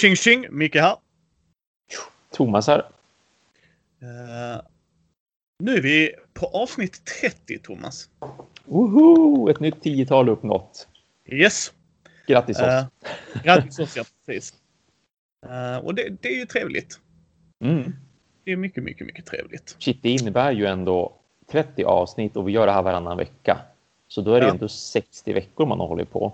Tjing tjing! Micke här. Thomas här. Uh, nu är vi på avsnitt 30, Thomas. Woho! Ett nytt tiotal uppnått. Yes. Grattis oss. Uh, grattis oss, ja. Precis. Uh, och det, det, är ju trevligt. Mm. Det är mycket, mycket, mycket trevligt. Shit, det innebär ju ändå 30 avsnitt och vi gör det här varannan vecka. Så då är det ja. ändå 60 veckor man hållit på.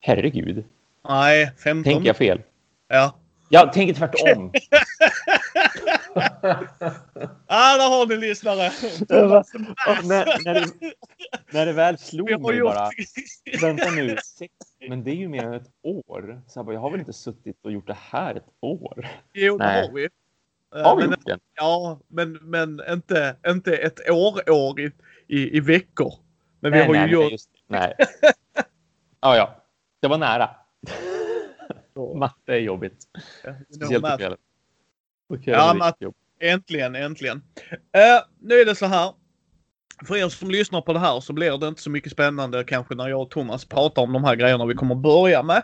Herregud. Nej, 15. Tänker jag fel? Ja. Jag tänker tvärtom. ah, där har ni lyssnare. när, när, det, när det väl slog mig gjort... bara. Vänta nu. Men det är ju mer än ett år. Så jag, bara, jag har väl inte suttit och gjort det här ett år? Jo, det har vi. Har vi men, gjort det? Ja, men, men inte, inte ett år, år i, i, i veckor. Men nej, vi har nej, ju gjort... Just, nej. ja, ja. Det var nära. Matte är jobbigt. Speciellt på kvällen. Okay, ja, matte. Äntligen, äntligen. Uh, nu är det så här. För er som lyssnar på det här så blir det inte så mycket spännande kanske när jag och Thomas pratar om de här grejerna vi kommer börja med.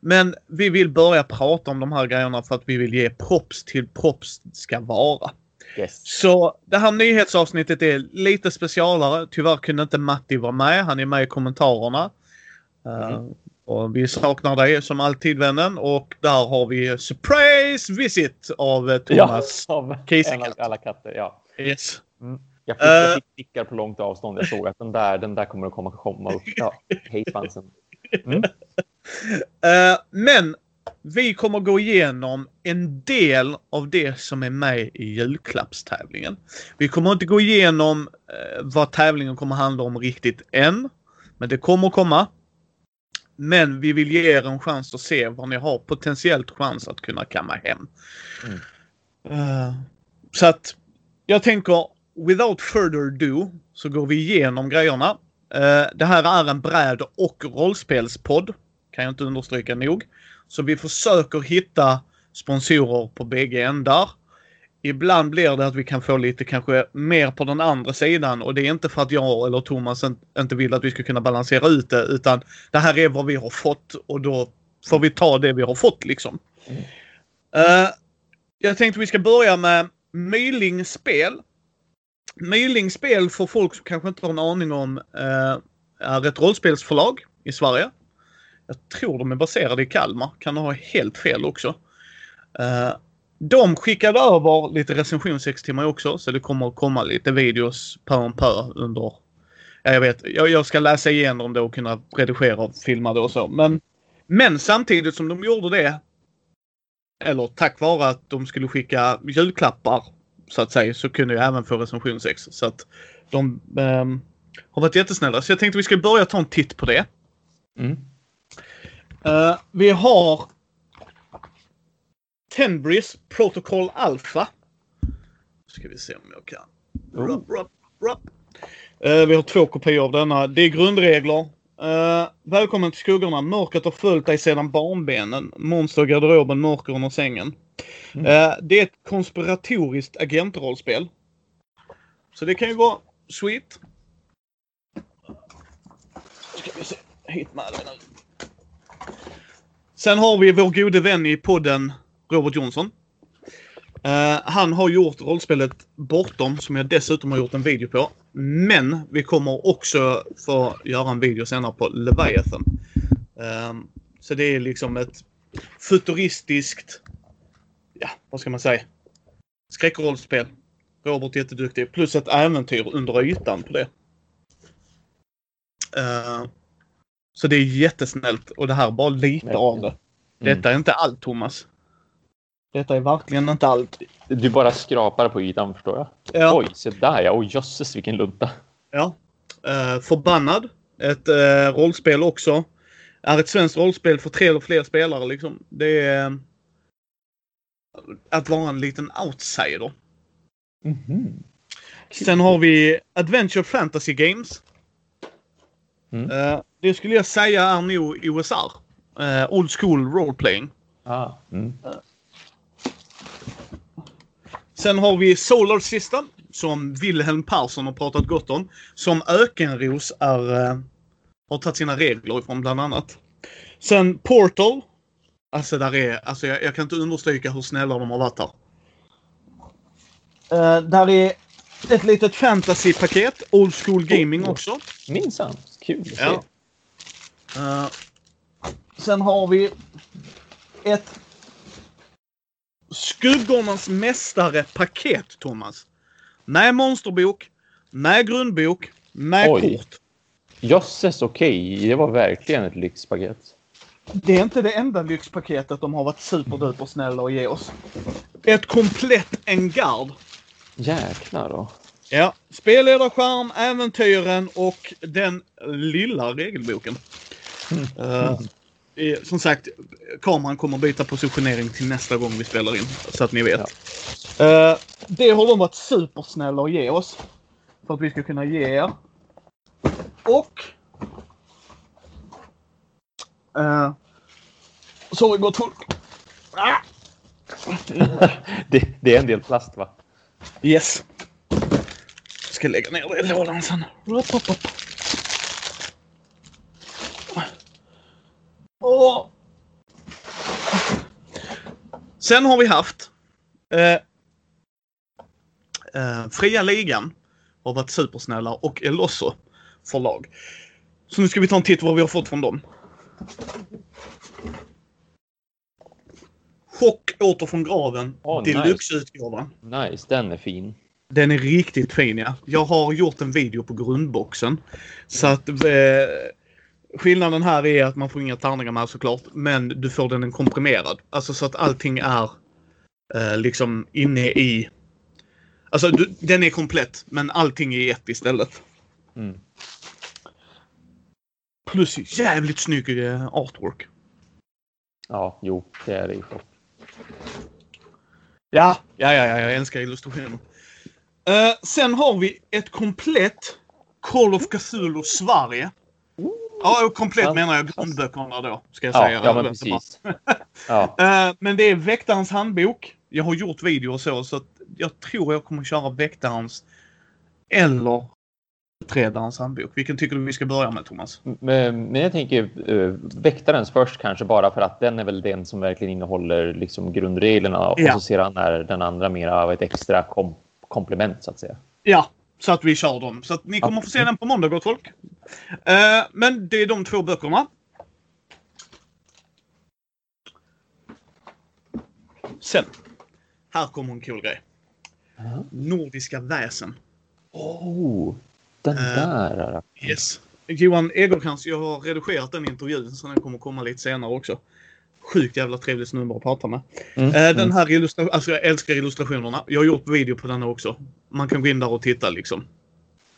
Men vi vill börja prata om de här grejerna för att vi vill ge props till props ska vara. Yes. Så det här nyhetsavsnittet är lite specialare. Tyvärr kunde inte Matti vara med. Han är med i kommentarerna. Mm. Uh, och vi saknar dig som alltid vännen och där har vi surprise visit av eh, Thomas ja, av Kisekatt. alla katter. Ja. Yes. Mm. Jag fick, jag fick på långt avstånd. Jag såg att den där, den där kommer att komma, komma upp. Ja, hej svansen. Mm. Uh, men vi kommer gå igenom en del av det som är med i julklappstävlingen. Vi kommer inte gå igenom uh, vad tävlingen kommer handla om riktigt än. Men det kommer komma. Men vi vill ge er en chans att se vad ni har potentiellt chans att kunna kamma hem. Mm. Uh, så att jag tänker without further ado så går vi igenom grejerna. Uh, det här är en bräd och rollspelspodd. Kan jag inte understryka nog. Så vi försöker hitta sponsorer på bägge ändar. Ibland blir det att vi kan få lite kanske mer på den andra sidan och det är inte för att jag eller Thomas inte vill att vi ska kunna balansera ut det utan det här är vad vi har fått och då får vi ta det vi har fått liksom. Mm. Uh, jag tänkte vi ska börja med Mylingspel. Mylingspel för folk som kanske inte har en aning om uh, är ett rollspelsförlag i Sverige. Jag tror de är baserade i Kalmar. Kan ha helt fel också. Uh, de skickade över lite recension 6 timmar också, så det kommer att komma lite videos per om per under... Ja, jag vet, jag, jag ska läsa igenom det och kunna redigera och filma det och så. Men, men samtidigt som de gjorde det, eller tack vare att de skulle skicka julklappar så att säga, så kunde jag även få recension 6. Så att de eh, har varit jättesnälla. Så jag tänkte vi ska börja ta en titt på det. Mm. Uh, vi har Tenbris Protocol Alpha. Ska vi se om jag kan. Rup, rup, rup. Uh, vi har två kopior av denna. Det är grundregler. Uh, välkommen till skuggorna. Mörkret har följt dig sedan barnbenen. Monster garderoben, mörker under sängen. Mm. Uh, det är ett konspiratoriskt agentrollspel. Så det kan ju vara sweet. Ska vi se. Hit med den Sen har vi vår gode vän i podden Robert Jonsson. Uh, han har gjort rollspelet Bortom som jag dessutom har gjort en video på. Men vi kommer också få göra en video senare på Leviathan. Uh, så det är liksom ett futuristiskt, ja vad ska man säga, skräckrollspel. Robert är jätteduktig. Plus ett äventyr under ytan på det. Uh, så det är jättesnällt och det här är bara lite av det. Detta är inte allt Thomas. Detta är verkligen inte allt. Du bara skrapar på ytan förstår jag. Ja. Oj, se där ja. Oj jösses vilken lunta. Ja. Uh, förbannad. Ett uh, rollspel också. Är ett svenskt rollspel för tre eller fler spelare liksom. Det är uh, att vara en liten outsider. Mm -hmm. Sen har vi Adventure Fantasy Games. Mm. Det skulle jag säga är nog OSR. Uh, old School Role Playing. Ah. Mm. Sen har vi Solar System som Wilhelm Persson har pratat gott om. Som Ökenros är, uh, har tagit sina regler ifrån bland annat. Sen Portal. Alltså, där är, alltså jag, jag kan inte understryka hur snälla de har varit här. Uh, där är ett litet fantasy-paket. Old school gaming också. Minsann. Kul att se. Ja. Uh, sen har vi ett Skuggornas mästare-paket, Thomas. Med monsterbok, med grundbok, med Oj. kort. Jösses, okej. Okay. Det var verkligen ett lyxpaket. Det är inte det enda lyxpaketet de har varit superduper snälla att ge oss. Ett komplett Engard. Jäklar då. Ja. Spelledarskärm, äventyren och den lilla regelboken. Mm. Uh, som sagt, kameran kommer byta positionering till nästa gång vi spelar in. Så att ni vet. Ja. Uh, det har de varit supersnälla att ge oss. För att vi ska kunna ge er. Och... Uh, så har vi gått folk. Ah! det, det, är en del plast va? Yes. Jag ska lägga ner det i lådan sen. Upp, upp, upp. Oh. Sen har vi haft eh, eh, Fria Ligan har varit supersnälla och Elosso förlag. Så nu ska vi ta en titt vad vi har fått från dem. Chock åter från graven. Oh, Deluxe-utgåvan. Nice. nice, den är fin. Den är riktigt fin ja. Jag har gjort en video på grundboxen. Så att eh, Skillnaden här är att man får inga tärningar med såklart. Men du får den en komprimerad. Alltså så att allting är eh, liksom inne i... Alltså du, den är komplett men allting är i ett istället. Mm. Plus jävligt snygg eh, artwork. Ja, jo, det är det ju. Ja, ja, ja, jag älskar illustrationer. Uh, sen har vi ett komplett Call of Cthulhu Sverige. Ja, komplett ja. menar jag grundböckerna då. Ska jag ja, säga. Ja, men precis. ja. Uh, men det är Väktarens handbok. Jag har gjort video och så, så jag tror jag kommer köra Väktarens eller Utredarens handbok. Vilken tycker du vi ska börja med, Thomas? Men, jag tänker uh, Väktarens först kanske bara för att den är väl den som verkligen innehåller liksom grundreglerna och så sedan är den andra mer av ett extra kom komplement så att säga. Ja, så att vi kör dem. Så att ni kommer få se den på måndag gott folk. Uh, men det är de två böckerna. Sen. Här kommer en cool grej. Uh -huh. Nordiska väsen. Oh, den uh, där. Yes. Johan Egerkrans, jag har redigerat den intervjun så den kommer komma lite senare också sjukt jävla trevlig snubbe att prata med. Mm, eh, den mm. här illustrationen, alltså jag älskar illustrationerna. Jag har gjort video på den också. Man kan gå in där och titta liksom.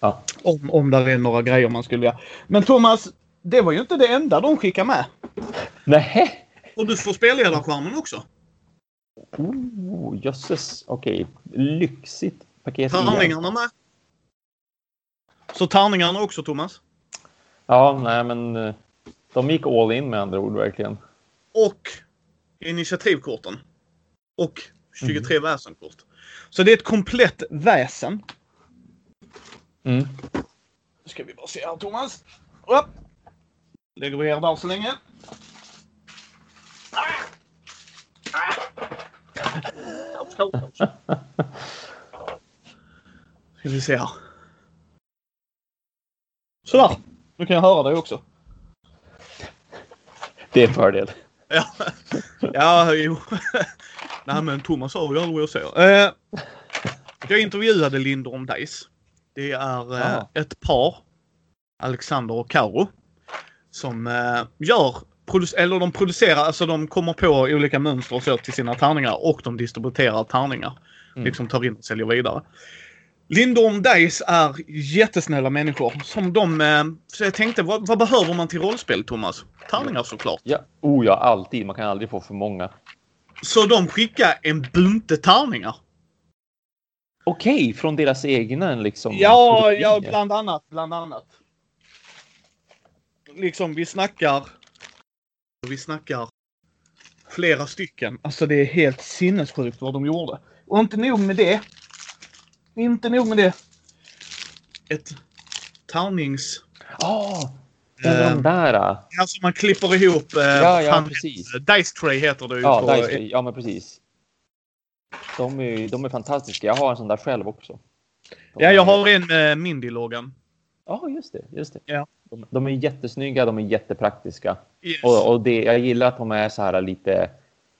Ja. Om, om där är några grejer man skulle göra. Men Thomas, det var ju inte det enda de skickade med. Nej. Och du får spelledarskärmen också. Oh, jösses. Okej. Okay. Lyxigt paket. Tärningarna med. Så tärningarna också, Thomas? Ja, nej men eh, de gick all in med andra ord verkligen och initiativkorten. Och 23 mm. väsenkort. Så det är ett komplett väsen. Mm. Nu ska vi bara se här Thomas. Upp. Lägger vi er där så länge. Ah! Ah! Ska vi se här. Sådär. Nu kan jag höra dig också. Det är en fördel. Ja, ja jo. Nej men Thomas har ju aldrig vad jag säger. Eh, jag intervjuade Lindorm Dice. Det är eh, ett par, Alexander och Karo, som eh, gör eller de producerar, alltså de kommer på olika mönster och så till sina tärningar och de distribuerar tärningar. Mm. Liksom tar in och säljer vidare. Lindorm Dice är jättesnälla människor. Som de... Eh, så jag tänkte, vad, vad, behöver man till rollspel, Thomas? Tärningar såklart. Ja, oh ja, alltid. Man kan aldrig få för många. Så de skickar en bunte tärningar. Okej, okay, från deras egna liksom? Ja, ja, bland annat. Bland annat. Liksom, vi snackar... Vi snackar flera stycken. Alltså det är helt sinnessjukt vad de gjorde. Och inte nog med det. Inte nog med det. Ett tärnings... Oh, Ja, de där. Alltså man klipper ihop. ja, ja, precis. Dice Tray heter det ju. Ja, på, Dice Tray. Ja, men precis. De är, de är fantastiska. Jag har en sån där själv också. De ja, jag har en med Mindy-loggan. Ja, just det. Just det. Ja. De, de är jättesnygga, de är jättepraktiska. Yes. Och, och det, jag gillar att de är så här lite...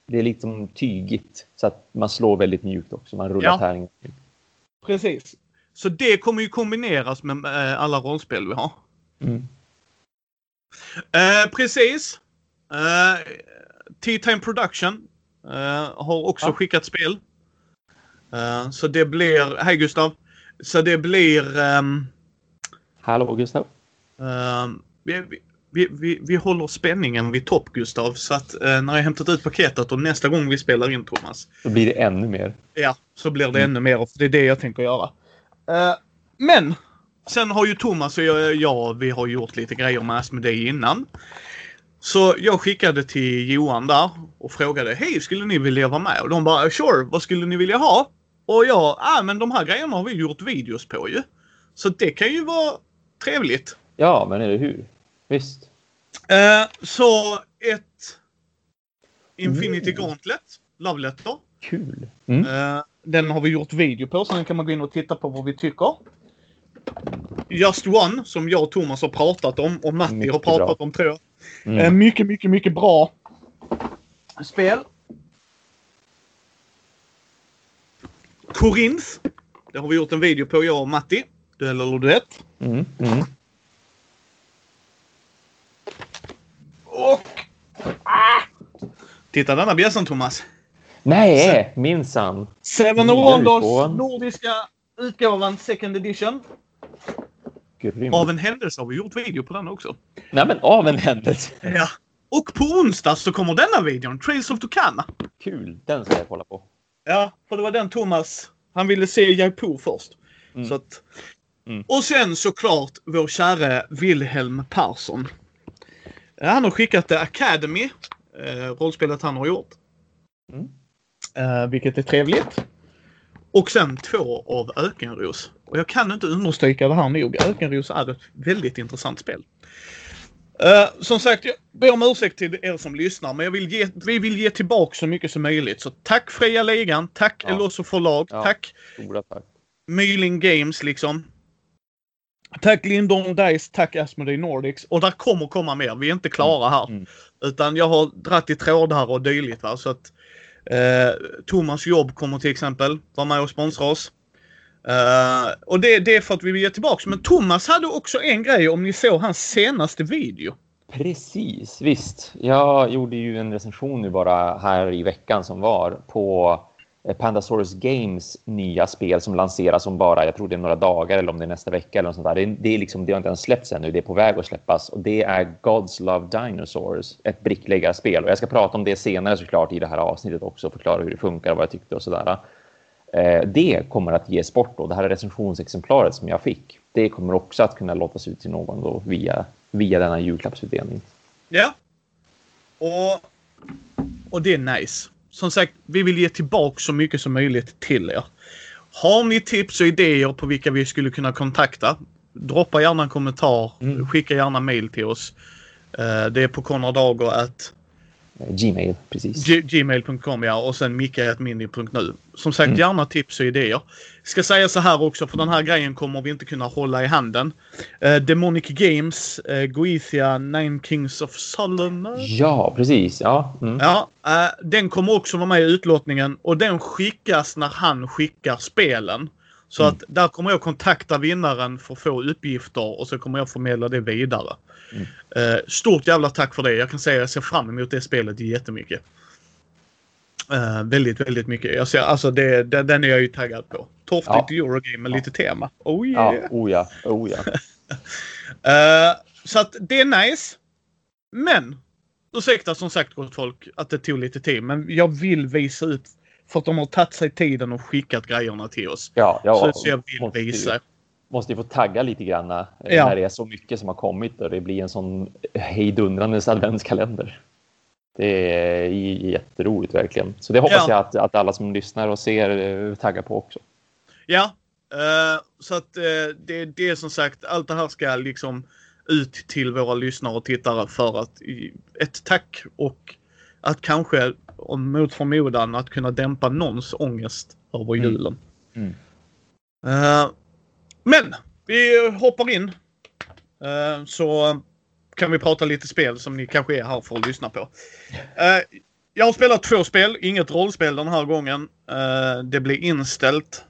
Det är lite som tygigt så att man slår väldigt mjukt också. Man rullar ja. tärningen. Precis. Så det kommer ju kombineras med äh, alla rollspel vi har. Mm. Uh, precis. Uh, T-Time Production uh, har också ja. skickat spel. Uh, så det blir... Hej Gustav! Så det blir... Um, Hallå Gustav! Um, vi, vi, vi, vi håller spänningen vid topp Gustav. Så att uh, när jag hämtat ut paketet och nästa gång vi spelar in Thomas. Då blir det ännu mer. Ja, så blir det mm. ännu mer. För det är det jag tänker göra. Uh, men! Sen har ju Thomas och jag, jag, vi har gjort lite grejer med Asmodee innan. Så jag skickade till Johan där och frågade Hej, skulle ni vilja vara med? Och de bara Sure, vad skulle ni vilja ha? Och jag, ah men de här grejerna har vi gjort videos på ju. Så det kan ju vara trevligt. Ja, men eller hur? Visst. Uh, så ett Infinity mm. Gauntlet, Love Letter. Kul. Mm. Uh, den har vi gjort video på, så den kan man gå in och titta på vad vi tycker. Just One, som jag och Thomas har pratat om och Matti mycket har pratat bra. om tror jag. Mm. Uh, mycket, mycket, mycket bra spel. Korinth. Det har vi gjort en video på, jag och Matti. Duell eller duett. Mm. Mm. Och... Ah! Titta denna bjässan Thomas. Nej, minsann. Seven Wonders nordiska utgåvan second edition. Grym. Av en händelse har vi gjort video på den också. Nej men av en händelse. Ja. Och på onsdag så kommer denna videon, Trails of Tucana. Kul, den ska jag kolla på. Ja, för det var den Thomas, han ville se Jaipur först. Mm. Så att, mm. Och sen såklart vår käre Wilhelm Persson. Han har skickat The Academy, eh, rollspelet han har gjort. Mm. Eh, vilket är trevligt. Och sen två av Ökenros. Och jag kan inte understryka det här nog. Ökenros är ett väldigt intressant spel. Uh, som sagt, jag ber om ursäkt till er som lyssnar, men jag vill ge, vi vill ge tillbaka så mycket som möjligt. Så tack Fria Ligan, tack ja. Elosso förlag, ja. tack Stora tack. Myling Games liksom. Tack Lindholm Dice, tack Asmodee Nordics. Och där kommer komma mer. Vi är inte klara här. Mm. Utan jag har dratt i trådar och dylikt. Va? Så att eh, Thomas jobb kommer till exempel vara med och sponsra oss. Uh, och det, det, är för att vi vill ge tillbaka. Men Thomas hade också en grej om ni såg hans senaste video. Precis, visst. Jag gjorde ju en recension nu bara här i veckan som var på eh, Pandasaurus Games nya spel som lanseras om bara, jag tror det är några dagar eller om det är nästa vecka eller något sånt där. Det, det, är liksom, det har inte ens släppts ännu, det är på väg att släppas och det är Gods Love Dinosaurs, ett brickläggarspel och jag ska prata om det senare såklart i det här avsnittet också, förklara hur det funkar och vad jag tyckte och sådär. Eh, det kommer att ge sport då. Det här recensionsexemplaret som jag fick. Det kommer också att kunna låtas ut till någon då via, via denna julklappsutdelning. Ja. Och, och det är nice. Som sagt, vi vill ge tillbaka så mycket som möjligt till er. Har ni tips och idéer på vilka vi skulle kunna kontakta? Droppa gärna en kommentar. Mm. Skicka gärna mail till oss. Eh, det är på konradager Gmail, precis. Gmail.com ja och sen micke.mini.nu. Som sagt mm. gärna tips och idéer. Ska säga så här också för den här grejen kommer vi inte kunna hålla i handen. Uh, Demonic Games, uh, Goethia, Nine Kings of Solomon. Ja precis, ja. Mm. Ja, uh, den kommer också vara med i utlottningen och den skickas när han skickar spelen. Så mm. att där kommer jag kontakta vinnaren för att få uppgifter och så kommer jag förmedla det vidare. Mm. Uh, stort jävla tack för det. Jag kan säga att jag ser fram emot det spelet jättemycket. Uh, väldigt, väldigt mycket. Jag ser, alltså det, det, den är jag ju taggad på. Torftigt ja. Eurogame med ja. lite tema. Oh yeah! Ja, oh ja, oh ja. uh, så att det är nice. Men ursäkta som sagt gott folk att det tog lite tid. Men jag vill visa ut för att de har tagit sig tiden och skickat grejerna till oss. Ja, ja, så, så jag vill visa. Måste ju få tagga lite grann eh, ja. när det är så mycket som har kommit och det blir en sån hejdundrande adventskalender. Det är jätteroligt verkligen. Så det hoppas ja. jag att, att alla som lyssnar och ser eh, taggar på också. Ja, uh, så att uh, det, det är som sagt allt det här ska liksom ut till våra lyssnare och tittare för att ett tack och att kanske om mot förmodan att kunna dämpa någons ångest över Mm. julen. Mm. Eh, men vi hoppar in. Eh, så kan vi prata lite spel som ni kanske är här för att lyssna på. Eh, jag har spelat två spel, inget rollspel den här gången. Det blir inställt.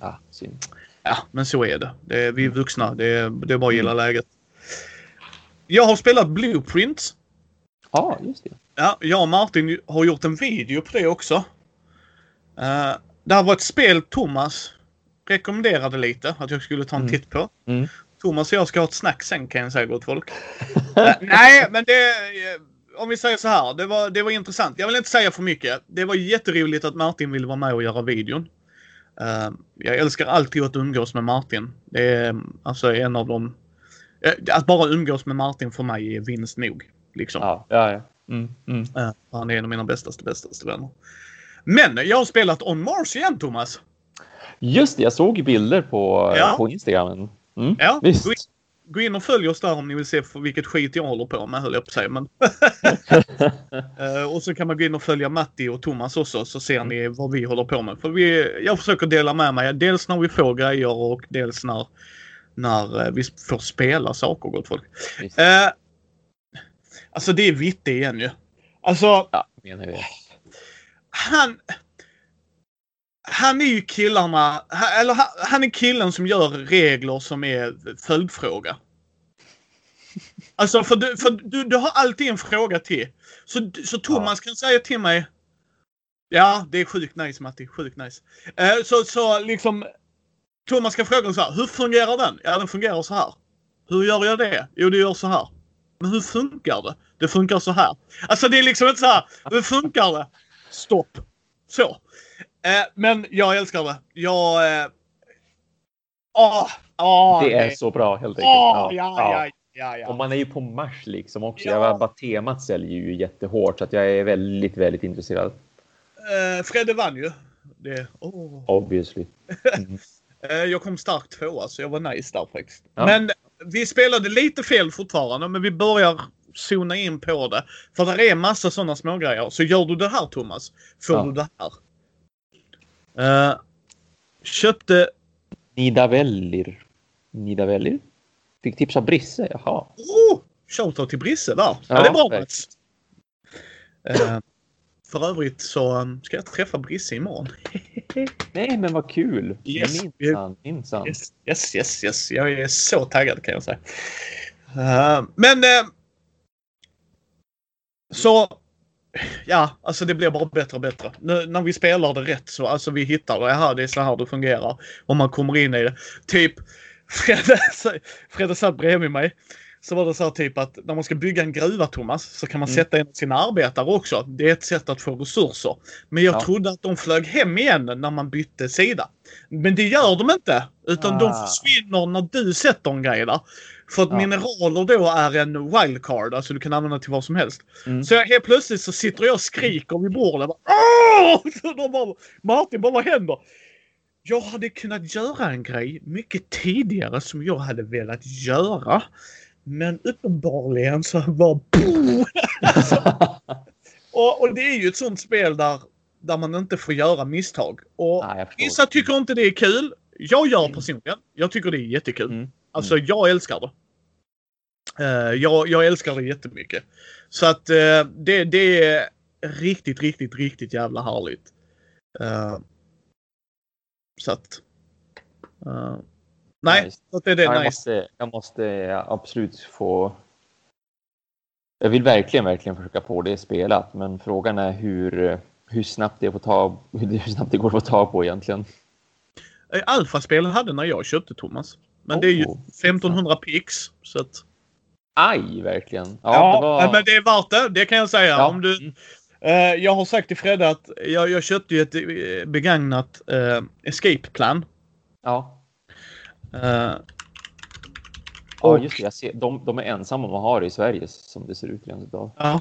Ah, synd. Ja, men så är det. det är, vi är vuxna. Det är, det är bara att gilla läget. Jag har spelat Blueprint. Ja, just det. Ja, jag och Martin har gjort en video på det också. Uh, det här var ett spel Thomas rekommenderade lite att jag skulle ta en Mm. titt på. Mm. Thomas och jag ska ha ett snack sen kan jag säga gott folk. Eh, nej, men det... eh, Om vi säger så här. Det var, det var intressant. Jag vill inte säga för mycket. Det var jätteroligt att Martin ville vara med och göra videon. Eh, jag älskar alltid att umgås med Martin. Det är alltså en av de... att bara umgås med Martin för mig är vinst nog. Liksom. Ja, ja, ja. Mm, mm. Eh, han är en av mina bästaste, bästaste vänner. Men jag har spelat On Mars igen Thomas. Just det, jag såg bilder på, Ja. på Instagram. Mm. Ja, Visst. gå in- Gå in och följ oss där om ni vill se för vilket skit jag håller på med höll jag på att säga. Men Eh, och så kan man gå in och följa Matti och Thomas också så ser ni vad vi håller på med. För vi, jag försöker dela med mig dels när vi får grejer och dels när, när eh, vi får spela saker gott folk. Visst. Uh, alltså det är vitt det igen ju. Alltså Ja, menar vi. han... Han är ju killarna, eller han, han är killen som gör regler som är följdfråga. Alltså för, du, för du, du har alltid en fråga till. Så, så Thomas kan säga till mig. Ja, det är sjukt nice Matti, sjukt nice. Eh, så, så liksom. Thomas ska fråga så här. Hur fungerar den? Ja, den fungerar så här. Hur gör jag det? Jo, det gör så här. Men hur funkar det? Det funkar så här. Alltså det är liksom inte så här. Hur funkar det? Stopp. Så. Eh, men jag älskar det. Jag... Eh, åh, åh, Det är så bra helt enkelt. Åh, ja, ja, ja, ja. Och man är ju på Mars liksom också. Ja. Jag var, bara temat säljer ju jättehårt så att jag är väldigt, väldigt intresserad. Eh, Fredde vann ju. Det, åh. Obviously. Eh, jag kom starkt tvåa så jag var nice där faktiskt. Ja. Men vi spelade lite fel fortfarande men vi börjar zona in på det. För det är massa sådana smågrejer. Så gör du det här Thomas, får Ja. du det här. Eh, köpte... Nidavellir. Nidavellir? Fick tips av Brisse, jaha. Oh, shoutout till Brisse där. Ja, Ja, det är bra. Mats. Eh, för övrigt så um, ska jag träffa Brisse imorgon. Nej, men vad kul! Yes. Minsann, minsann. Yes, yes, yes, yes. Jag är så taggad kan jag säga. Eh, men... eh, så... Ja, alltså det blir bara bättre och bättre. Nu, när vi spelar det rätt så, alltså vi hittar det. Här, det är så här det fungerar. Om man kommer in i det. Typ, Fredde, Fredde satt bredvid mig. Så var det så här typ att när man ska bygga en gruva Thomas så kan man Mm. sätta in sina arbetare också. Det är ett sätt att få resurser. Men jag Ja. trodde att de flög hem igen när man bytte sida. Men det gör de inte. Utan de Ah. försvinner när du sätter en grej där. För att Ja. mineraler då är en wildcard, alltså du kan använda till vad som helst. Mm. Så jag, helt plötsligt så sitter jag och skriker vid bordet. Bara, Åh! Så de bara, Martin bara, vad händer? Jag hade kunnat göra en grej mycket tidigare som jag hade velat göra. Men uppenbarligen så var och, och det är ju ett sånt spel där, där man inte får göra misstag. Och Nej. Vissa tycker inte det är kul. Jag gör personligen. Jag tycker det är jättekul. Mm. Alltså jag älskar det. Eh, jag, jag älskar det jättemycket. Så att eh, det, det är riktigt, riktigt, riktigt jävla härligt. Eh, så att... eh, nej, Nice. det är det Ja, jag, nice. måste, jag måste absolut få... Jag vill verkligen, verkligen försöka få det spelat, men frågan är hur, hur, snabbt, det får ta, hur snabbt det går att få tag på egentligen. Eh, Alfa-spel hade när jag köpte Thomas. Men det är ju Oh, 1500 pix. Så att, Aj, verkligen. Ja, ja, det var... men det är värt det. Det kan jag säga. Ja. Om du, Mm. Eh, jag har sagt till Fredde att jag, jag köpte ju ett eh, begagnat uh, escape-plan. Ja. Eh, ja, just det. Jag ser, de, de är ensamma om att ha det i Sverige som det ser ut rent idag. ja.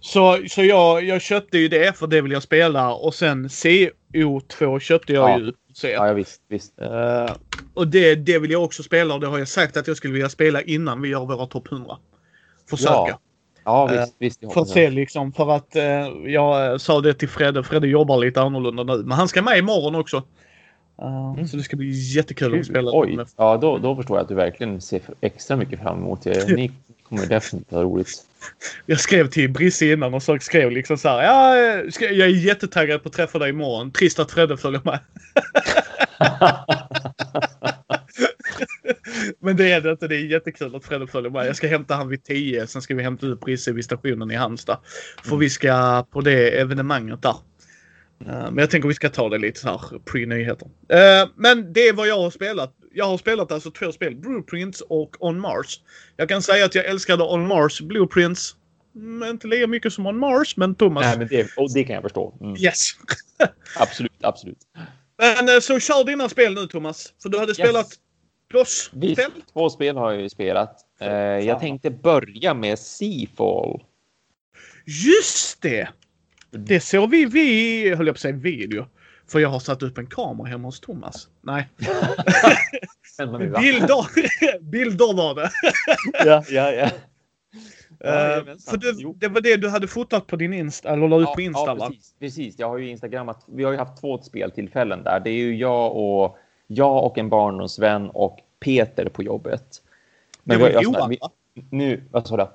Så, så jag, jag köpte ju det för det vill jag spela och sen CO2 köpte jag Ja. ju. Så, Ja, ja visst. visst. Eh, och det, det vill jag också spela och det har jag sagt att jag skulle vilja spela innan vi gör våra topp 100. Försöka. Ja, ja Eh, visst. visst jag För att se liksom, för att eh, jag sa det till Fredde. Fredde jobbar lite annorlunda nu. Men han ska med imorgon också. Mm. Så det ska bli jättekul Kul. att spela. Oj, med. ja, då, då förstår jag att du verkligen ser extra mycket fram emot det. Ni kommer definitivt ha roligt. Jag skrev till Brisse innan och så skrev liksom så här. Ja, eh, ska- jag är jättetaggad på att träffa dig imorgon. Trist att Fredde följer med. Men det är det inte. Det är jättekul att Fredde följer med. Jag ska hämta han vid 10. Sen ska vi hämta ut Brisse vid stationen i Halmstad. För Mm. vi ska på det evenemanget där. Eh, Men jag tänker vi ska ta det lite så här pre-nyheter. Eh, Men det är vad jag har spelat. Jag har spelat alltså två spel. Blueprints och On Mars. Jag kan säga att jag älskade On Mars Blueprints. Men inte lika mycket som On Mars, men Thomas. Nej, men det, och det kan jag förstå. Mm. Yes. Absolut, absolut. Men eh, så kör dina spel nu Thomas. För du hade spelat Visst, DOS-spel. två spel har jag ju spelat. Jag tänkte börja med Seafall. Just det! Det såg vi, vi höll jag på att säga video. För jag har satt upp en kamera hemma hos Thomas. Nej, bilder, bilder var det. ja, ja, ja. Jajamensan. för det, Jo. det var det du hade fotat på din Insta, eller la ut på Insta ja, precis, precis. Jag har ju Instagrammat. Vi har ju haft två speltillfällen där. Det är ju jag och jag och en barndomsvän och Peter på jobbet. Det vi var Johan va? Nu, vad sa du?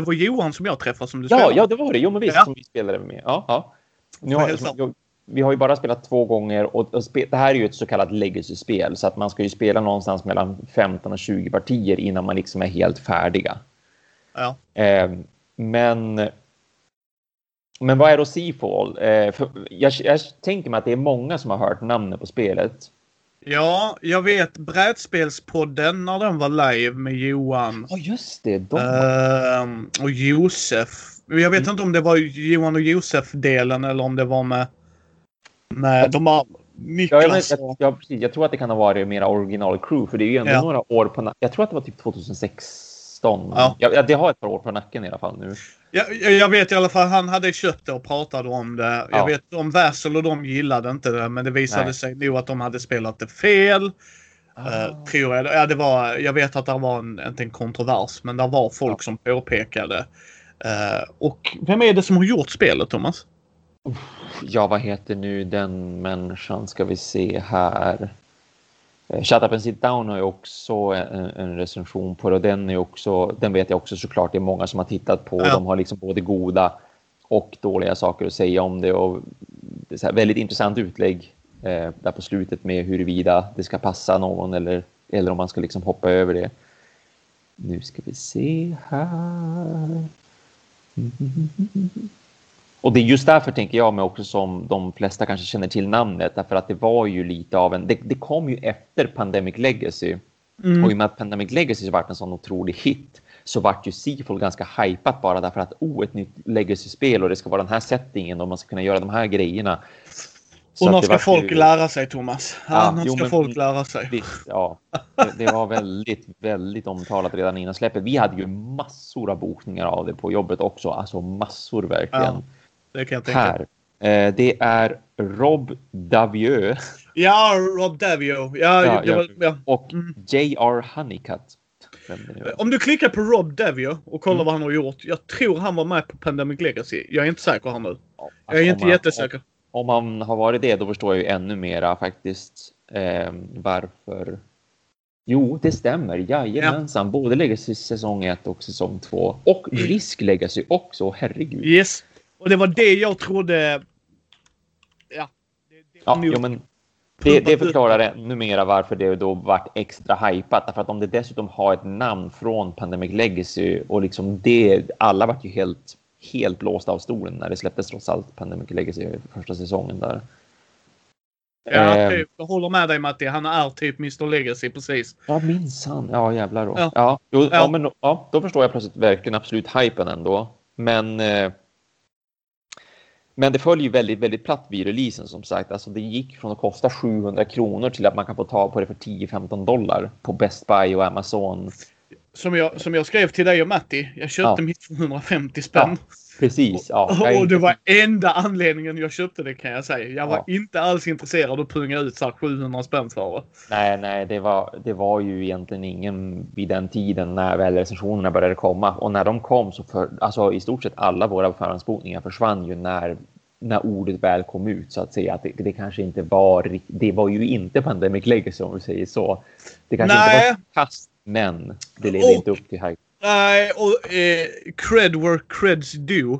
Det var Johan som jag träffade som du Ja, spelade. ja, det var det. Jo, men visst, Ja. som vi spelade med. Ja, ja. Nu har, jag, vi har ju bara spelat två gånger och, och spe, det här är ju ett så kallat legacy-spel så att man ska ju spela någonstans mellan 15 och 20 partier innan man liksom är helt färdiga. Ja. Eh, men men vad är då Seafall? Eh, jag, jag tänker mig att det är många som har hört namnet på spelet. Ja, jag vet Brädspelspodden när den var live med Johan Ja, just det. De... ehm, och Josef. Jag vet Mm. inte om det var Johan och Josef-delen eller om det var med, med de här Ja, jag, Niklas. jag, och- jag, precis. jag tror att det kan ha varit mera original crew, för det är ju ändå Ja. några år på. Jag tror att det var typ 2016. Ja. Ja. Det har ett par år på nacken i alla fall nu. Jag, jag vet i alla fall, han hade köpt det och pratade om det. Ja. Jag vet om Vassel och de gillade inte det, men det visade Nej. sig nog att de hade spelat det fel. Ah. Eh, tror jag. Ja, det var, jag vet att det var en, inte en kontrovers, men det var folk Ja. som påpekade. Eh, och vem är det som har gjort spelet, Thomas? Ja, vad heter nu den människan? Ska vi se här. Eh, Shut Up and Sit Down har ju också en, en recension på det och den är också, den vet jag också såklart det är många som har tittat på. Ja. De har liksom både goda och dåliga saker att säga om det och det är väldigt intressant utlägg eh, där på slutet med huruvida det ska passa någon eller, eller om man ska liksom hoppa över det. Nu ska vi se här. Och det är just därför tänker jag mig också som de flesta kanske känner till namnet därför att det var ju lite av en, det, det kom ju efter Pandemic Legacy Mm. och i och med att Pandemic Legacy varit en sån otrolig hit så vart ju Seafall ganska hypat bara därför att oh, ett nytt Legacy-spel och det ska vara den här settingen och man ska kunna göra de här grejerna. Så Och nu ska folk ju- lära sig, Thomas. Ja, Ja, nu ska men- folk lära sig. Visst, ja. Det, det var väldigt, väldigt omtalat redan innan släppet. Vi hade ju massor av bokningar av det på jobbet också. Alltså massor verkligen. Ja, Det kan jag tänka. Här. Eh, det är Rob Davieux Ja, Rob Davio. Ja, Ja, ja. var, ja. och Mm. J.R. Honeycutt. Om du klickar på Rob Davio och kollar Mm. vad han har gjort. Jag tror han var med på Pandemic Legacy. Jag är inte säker här nu. Ja, Jag är alltså, inte man- jättesäker. Om, om man har varit det, då förstår jag ju ännu mera faktiskt eh, varför. Jo, det stämmer. Jajamensan. Både Legacy säsong 1 och säsong 2. Och Mm. Risk Legacy också. Herregud. Yes. Och det var det jag trodde. Ja. Det, det Ja, jo, men det, det förklarar ännu mera varför det då vart extra hypat. Därför att om det dessutom har ett namn från Pandemic Legacy och liksom det, alla vart ju helt, helt blåsta av stolen när det släpptes trots allt Pandemic Legacy första säsongen där. Ja, Ehm. typ. Jag håller med dig Matti. Han är typ Mr Legacy precis. Ja, minsann. Ja, jävlar då. Ja. Ja. jo, ja. Ja. men ja, då förstår jag plötsligt verkligen absolut hypen ändå. Men eh, men det följer ju väldigt, väldigt platt vid releasen som sagt. Alltså det gick från att kosta 700 kronor till att man kan få ta på det för 10-15 dollar på Best Buy och Amazon. Som jag, som jag skrev till dig och Matti. Jag köpte Ja. mitt för 150 spänn. Precis. Ja, och, och det var enda anledningen jag köpte det kan jag säga. Jag var Ja. inte alls intresserad av att punga ut så här 700 spänn för det. Nej, nej, det var, det var ju egentligen ingen vid den tiden när väl recensionerna började komma. Och när de kom så för, alltså i stort sett alla våra förhandsbokningar försvann ju när, när ordet väl kom ut så att säga. Att det, det kanske inte var, det var ju inte Pandemic Legacy om vi säger så. Det kanske Nej. inte var kast, men det levde Och- inte upp till hype. Nej, och eh, cred where creds due.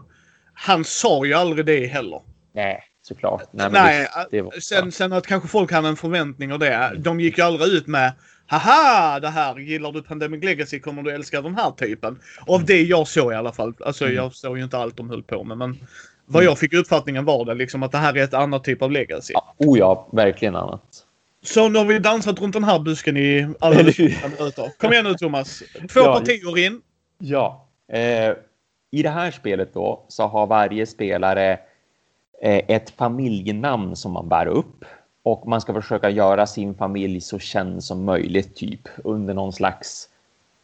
Han sa ju aldrig det heller. Nej, såklart. Nej, Nej, visst, det var, sen, sen att kanske folk hade en förväntning och det. De gick ju aldrig ut med Haha, det här. Gillar du Pandemic Legacy kommer du älska den här typen. Av det jag såg i alla fall. Alltså Mm. jag såg ju inte allt de höll på med. Men vad jag fick uppfattningen var det liksom att det här är ett annat typ av Legacy. ja, oh ja, verkligen annat. Så nu har vi dansat runt den här busken i hur? minuter. Kom igen nu Thomas. Två Ja. partier in. Ja. Eh, I det här spelet då så har varje spelare eh, ett familjenamn som man bär upp och man ska försöka göra sin familj så känd som möjligt typ under någon slags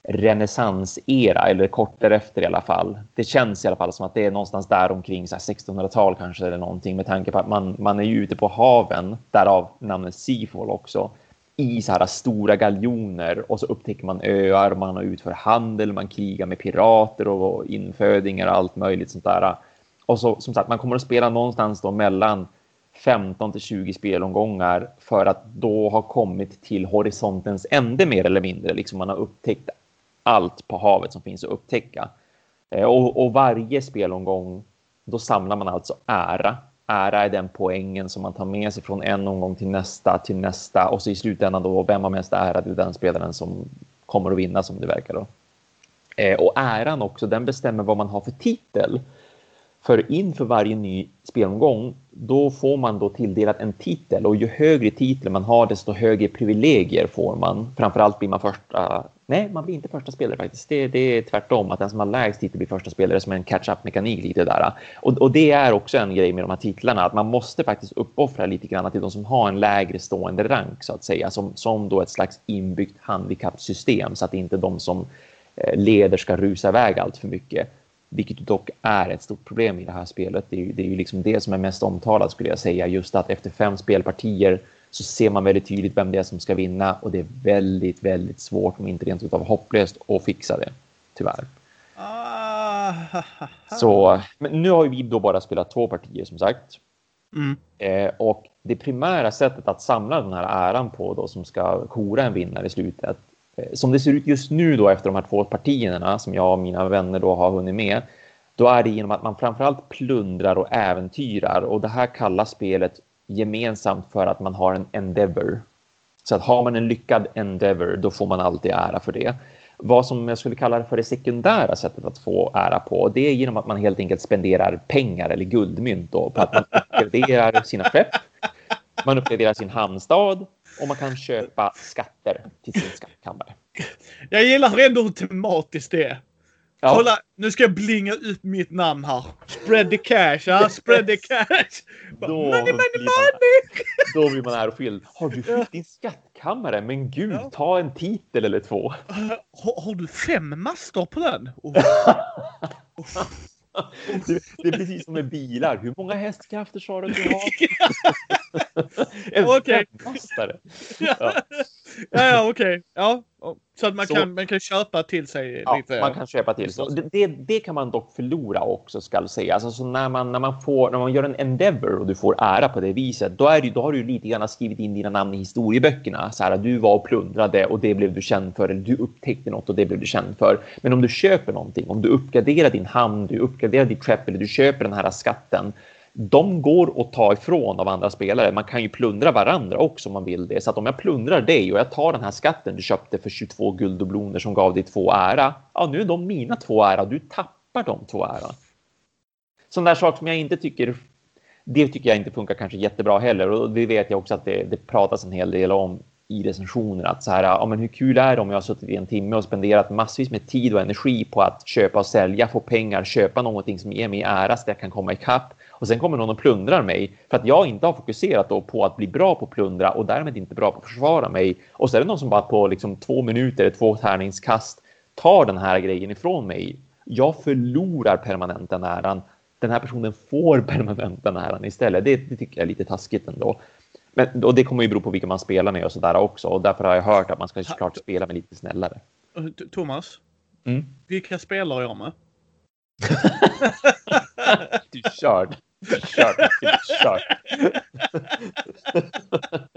renässansera eller kort därefter i alla fall. Det känns i alla fall som att det är någonstans där omkring 1600-tal kanske eller någonting med tanke på att man, man är ju ute på haven, därav namnet Seafall också i så här stora galjoner och så upptäcker man öar, man har utför handel, man krigar med pirater och infödingar och allt möjligt sånt där. Och så som sagt, man kommer att spela någonstans då mellan 15 till 20 spelomgångar för att då ha kommit till horisontens ände mer eller mindre. Liksom man har upptäckt allt på havet som finns att upptäcka. Eh, och, och varje spelomgång, då samlar man alltså ära. Ära är den poängen som man tar med sig från en omgång till nästa, till nästa och så i slutändan då, vem har mest ära? Det är den spelaren som kommer att vinna som det verkar då. Eh, och äran också, den bestämmer vad man har för titel. För inför varje ny spelomgång, då får man då tilldelat en titel och ju högre titel man har, desto högre privilegier får man. Framförallt blir man första, nej, man blir inte första spelare faktiskt. Det, det är tvärtom, att den som har lägst titel blir första spelare som en catch-up-mekanik lite där. Och, och det är också en grej med de här titlarna, att man måste faktiskt uppoffra lite grann till de som har en lägre stående rank så att säga, som, som då ett slags inbyggt handikappsystem så att inte de som eh, leder ska rusa iväg allt för mycket vilket dock är ett stort problem i det här spelet. Det är, ju, det är ju liksom det som är mest omtalat skulle jag säga. Just att efter fem spelpartier så ser man väldigt tydligt vem det är som ska vinna och det är väldigt, väldigt svårt, om inte rent utav hopplöst, att fixa det. Tyvärr. Ah, Så, men nu har vi då bara spelat två partier som sagt. Mm. Eh, och det primära sättet att samla den här äran på då som ska kora en vinnare i slutet. Eh, som det ser ut just nu då efter de här två partierna som jag och mina vänner då har hunnit med. Då är det genom att man framförallt plundrar och äventyrar och det här kallas spelet gemensamt för att man har en endeavor. Så att har man en lyckad endeavor då får man alltid ära för det. Vad som jag skulle kalla för det sekundära sättet att få ära på, det är genom att man helt enkelt spenderar pengar eller guldmynt då, på att man uppgraderar sina skepp, man uppgraderar sin hamnstad och man kan köpa skatter till sin skattkammare. Jag gillar ändå hur tematiskt det är. Ja, Kolla, nu ska jag blinga upp mitt namn här. Spread the cash, ja. Spread the cash. Då money, money, blir man- money! då blir man ärofylld. Har du fyllt din skattkammare? Men gud, Ja. ta en titel eller två. Har, har du fem master på den? Oh. Det, det är precis som med bilar. Hur många hästkrafter sa du att du har? Okej. ja, Ja. okej. Ja. Så att man, Så- Kan, man kan köpa till sig Ja, lite. man kan köpa till. Så det, det, det kan man dock förlora också ska säga. Alltså, så när, man, när, man får, när man gör en endeavor och du får ära på det viset, då, är det, då har du lite grann skrivit in dina namn i historieböckerna. Så här, du var och plundrade och det blev du känd för. Eller du upptäckte något och det blev du känd för. Men om du köper någonting, om du uppgraderar din hamn, du uppgraderar ditt skepp eller du köper den här skatten. De går att ta ifrån av andra spelare. Man kan ju plundra varandra också om man vill det. Så att om jag plundrar dig och jag tar den här skatten du köpte för 22 gulddubloner som gav dig två ära. Ja, nu är de mina två ära. Du tappar de två ära. Sån där sak som jag inte tycker. Det tycker jag inte funkar kanske jättebra heller och det vet jag också att det, det pratas en hel del om i recensioner att så här, ja, men hur kul är det om jag har suttit i en timme och spenderat massvis med tid och energi på att köpa och sälja, få pengar, köpa någonting som ger mig ära så att jag kan komma ikapp och sen kommer någon och plundrar mig för att jag inte har fokuserat då på att bli bra på plundra och därmed inte bra på att försvara mig. Och så är det någon som bara på liksom två minuter, två tärningskast tar den här grejen ifrån mig. Jag förlorar permanenta äran. Den här personen får permanenta äran istället. Det, det tycker jag är lite taskigt ändå. Men, och det kommer ju bero på vilka man spelar med och sådär också. Och därför har jag hört att man ska såklart spela med lite snällare. Thomas? Mm. Vilka spelar jag med? du är körd. Körd. Du är körd.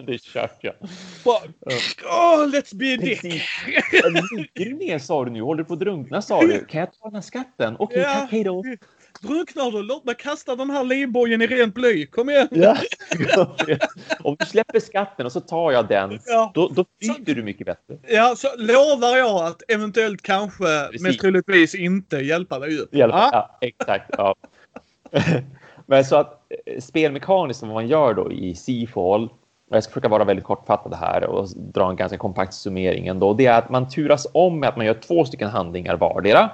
det är kört ja. Oh, let's be a dick. Ligger du ner sa du nu? Håller du på att drunkna sa du? Kan jag ta den här skatten? Okej, okay, ja. tack, hej då. Drunknar du? Låt mig kasta den här livbojen i rent bly. Kom igen! Ja. Om du släpper skatten och så tar jag den, ja. då, då flyter du mycket bättre. Ja, så lovar jag att eventuellt kanske, Precis. men troligtvis inte hjälpa dig upp. Hjälpa, ja. ja exakt. Ja. men så att eh, spelmekaniskt vad man gör då i Seafall jag ska försöka vara väldigt kortfattad här och dra en ganska kompakt summering ändå. Det är att man turas om med att man gör två stycken handlingar vardera.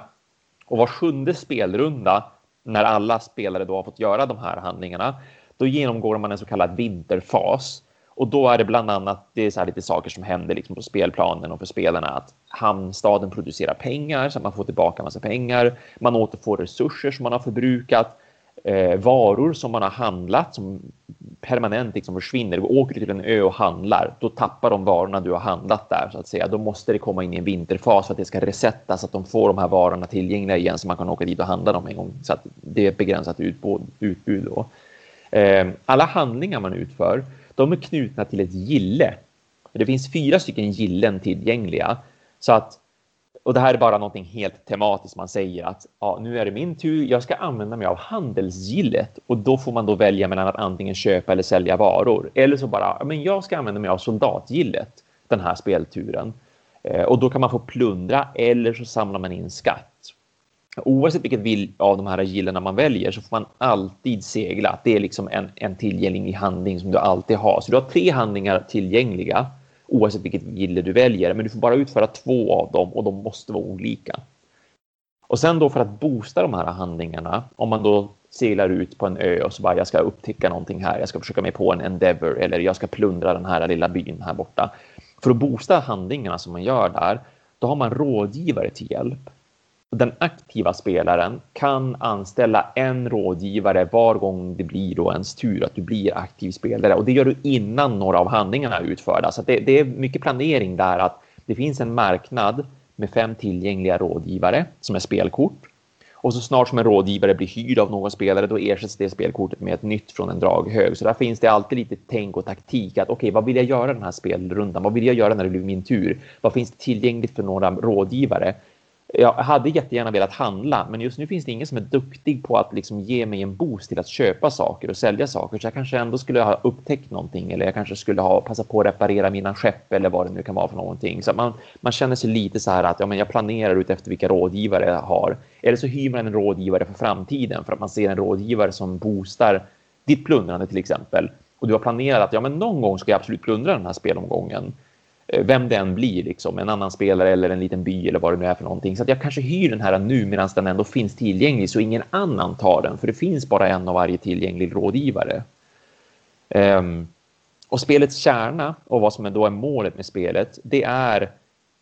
Och var sjunde spelrunda när alla spelare då har fått göra de här handlingarna, då genomgår man en så kallad vinterfas. Och då är det bland annat det är så lite saker som händer liksom på spelplanen och för spelarna att hamnstaden producerar pengar så att man får tillbaka massa pengar. Man återfår resurser som man har förbrukat eh, varor som man har handlat som permanent liksom försvinner. Du åker till en ö och handlar, då tappar de varorna du har handlat där så att säga. Då måste det komma in i en vinterfas för att det ska resettas så att de får de här varorna tillgängliga igen så man kan åka dit och handla dem en gång så att det är ett begränsat utbud. Då. Eh, alla handlingar man utför, de är knutna till ett gille. Det finns fyra stycken gillen tillgängliga så att och det här är bara någonting helt tematiskt. Man säger att ja, nu är det min tur. Jag ska använda mig av handelsgillet och då får man då välja mellan att antingen köpa eller sälja varor. Eller så bara, men jag ska använda mig av soldatgillet den här spelturen. Eh, och då kan man få plundra eller så samlar man in skatt. Oavsett vilket vill av de här gillena man väljer så får man alltid segla. Det är liksom en, en tillgänglig handling som du alltid har. Så du har tre handlingar tillgängliga oavsett vilket gille du väljer. Men du får bara utföra två av dem och de måste vara olika. Och sen då för att boosta de här handlingarna, om man då seglar ut på en ö och så bara jag ska upptäcka någonting här, jag ska försöka mig på en endeavor eller jag ska plundra den här lilla byn här borta. För att boosta handlingarna som man gör där, då har man rådgivare till hjälp den aktiva spelaren kan anställa en rådgivare var gång det blir då ens tur att du blir aktiv spelare och det gör du innan några av handlingarna är utförda. Så det, det, är mycket planering där att det finns en marknad med fem tillgängliga rådgivare som är spelkort. Och så snart som en rådgivare blir hyrd av någon spelare, då ersätts det spelkortet med ett nytt från en draghög. Så där finns det alltid lite tänk och taktik att okej, okay, vad vill jag göra den här spelrundan? Vad vill jag göra när det blir min tur? Vad finns det tillgängligt för några rådgivare? Jag hade jättegärna velat handla, men just nu finns det ingen som är duktig på att liksom ge mig en boost till att köpa saker och sälja saker. Så jag kanske ändå skulle ha upptäckt någonting eller jag kanske skulle ha passat på att reparera mina skepp eller vad det nu kan vara för någonting. Så man, man känner sig lite så här att ja, men jag planerar ut efter vilka rådgivare jag har. Eller så hyr man en rådgivare för framtiden för att man ser en rådgivare som boostar ditt plundrande till exempel. Och du har planerat att ja, men någon gång ska jag absolut plundra den här spelomgången. Eh, vem det än blir, liksom, en annan spelare eller en liten by eller vad det nu är för någonting. Så att jag kanske hyr den här nu medan den ändå finns tillgänglig så ingen annan tar den, för det finns bara en av varje tillgänglig rådgivare. Um, och spelets kärna och vad som då är målet med spelet, det är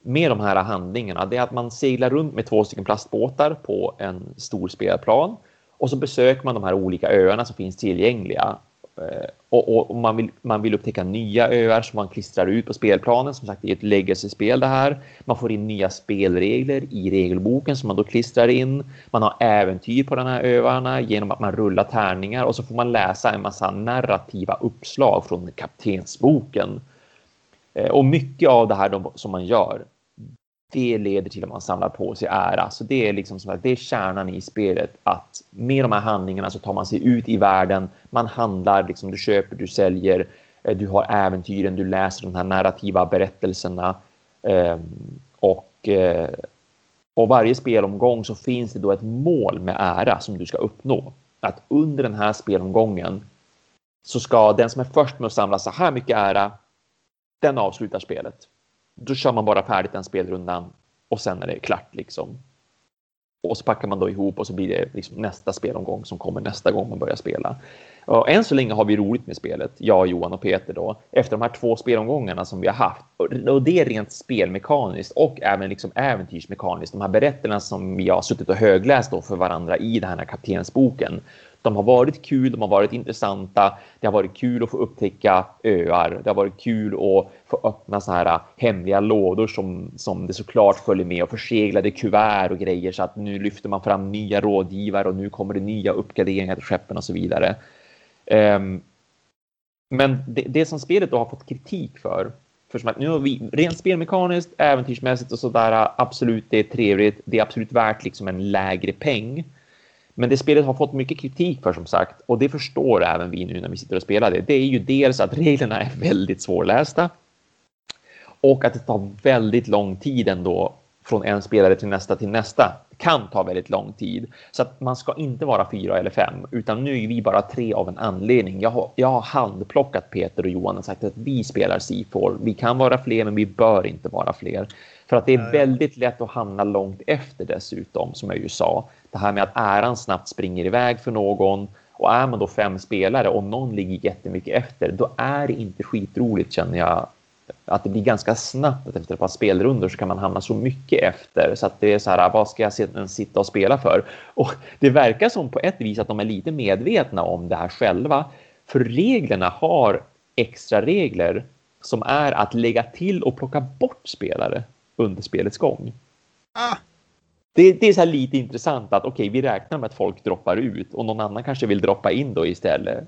med de här handlingarna, det är att man seglar runt med två stycken plastbåtar på en stor spelplan och så besöker man de här olika öarna som finns tillgängliga Eh, och, och, och, man, vill, man vill upptäcka nya öar som man klistrar ut på spelplanen. Som sagt, det är ett legacy-spel det här. Man får in nya spelregler i regelboken som man då klistrar in. Man har äventyr på de här öarna genom att man rullar tärningar och så får man läsa en massa narrativa uppslag från kaptensboken. Eh, och mycket av det här som man gör det leder till att man samlar på sig ära. Så det är liksom som att det är kärnan i spelet att med de här handlingarna så tar man sig ut i världen. Man handlar, liksom, du köper, du säljer, eh, du har äventyren, du läser de här narrativa berättelserna. Ehm, och, eh, och varje spelomgång så finns det då ett mål med ära som du ska uppnå. Att under den här spelomgången så ska den som är först med att samla så här mycket ära, den avslutar spelet då kör man bara färdigt den spelrundan och sen är det klart liksom. Och så packar man då ihop och så blir det liksom nästa spelomgång som kommer nästa gång man börjar spela. Och än så länge har vi roligt med spelet, jag, Johan och Peter då, efter de här två spelomgångarna som vi har haft. Och det är rent spelmekaniskt och även liksom äventyrsmekaniskt. De här berättelserna som vi har suttit och högläst då för varandra i den här kaptensboken. De har varit kul, de har varit intressanta. Det har varit kul att få upptäcka öar. Det har varit kul att få öppna så här äh, hemliga lådor som, som det såklart följer med och förseglade kuvert och grejer så att nu lyfter man fram nya rådgivare och nu kommer det nya uppgraderingar till skeppen och så vidare. Um, men det, det, som spelet då har fått kritik för, för som att nu har vi rent spelmekaniskt, äventyrsmässigt och sådär, äh, absolut det är trevligt, det är absolut värt liksom en lägre peng. Men det spelet har fått mycket kritik för som sagt, och det förstår även vi nu när vi sitter och spelar det. Det är ju dels att reglerna är väldigt svårlästa och att det tar väldigt lång tid ändå från en spelare till nästa till nästa kan ta väldigt lång tid. Så att man ska inte vara fyra eller fem, utan nu är vi bara tre av en anledning. Jag har, jag har handplockat Peter och Johan och sagt att vi spelar C4. Vi kan vara fler, men vi bör inte vara fler. För att det är väldigt lätt att hamna långt efter dessutom, som jag ju sa. Det här med att äran snabbt springer iväg för någon och är man då fem spelare och någon ligger jättemycket efter, då är det inte skitroligt känner jag att det blir ganska snabbt att efter ett par spelrundor så kan man hamna så mycket efter så att det är så här, vad ska jag sitta och spela för? Och det verkar som på ett vis att de är lite medvetna om det här själva, för reglerna har extra regler som är att lägga till och plocka bort spelare under spelets gång. Ah. Det, det, är så lite intressant att okej, okay, vi räknar med att folk droppar ut och någon annan kanske vill droppa in då istället.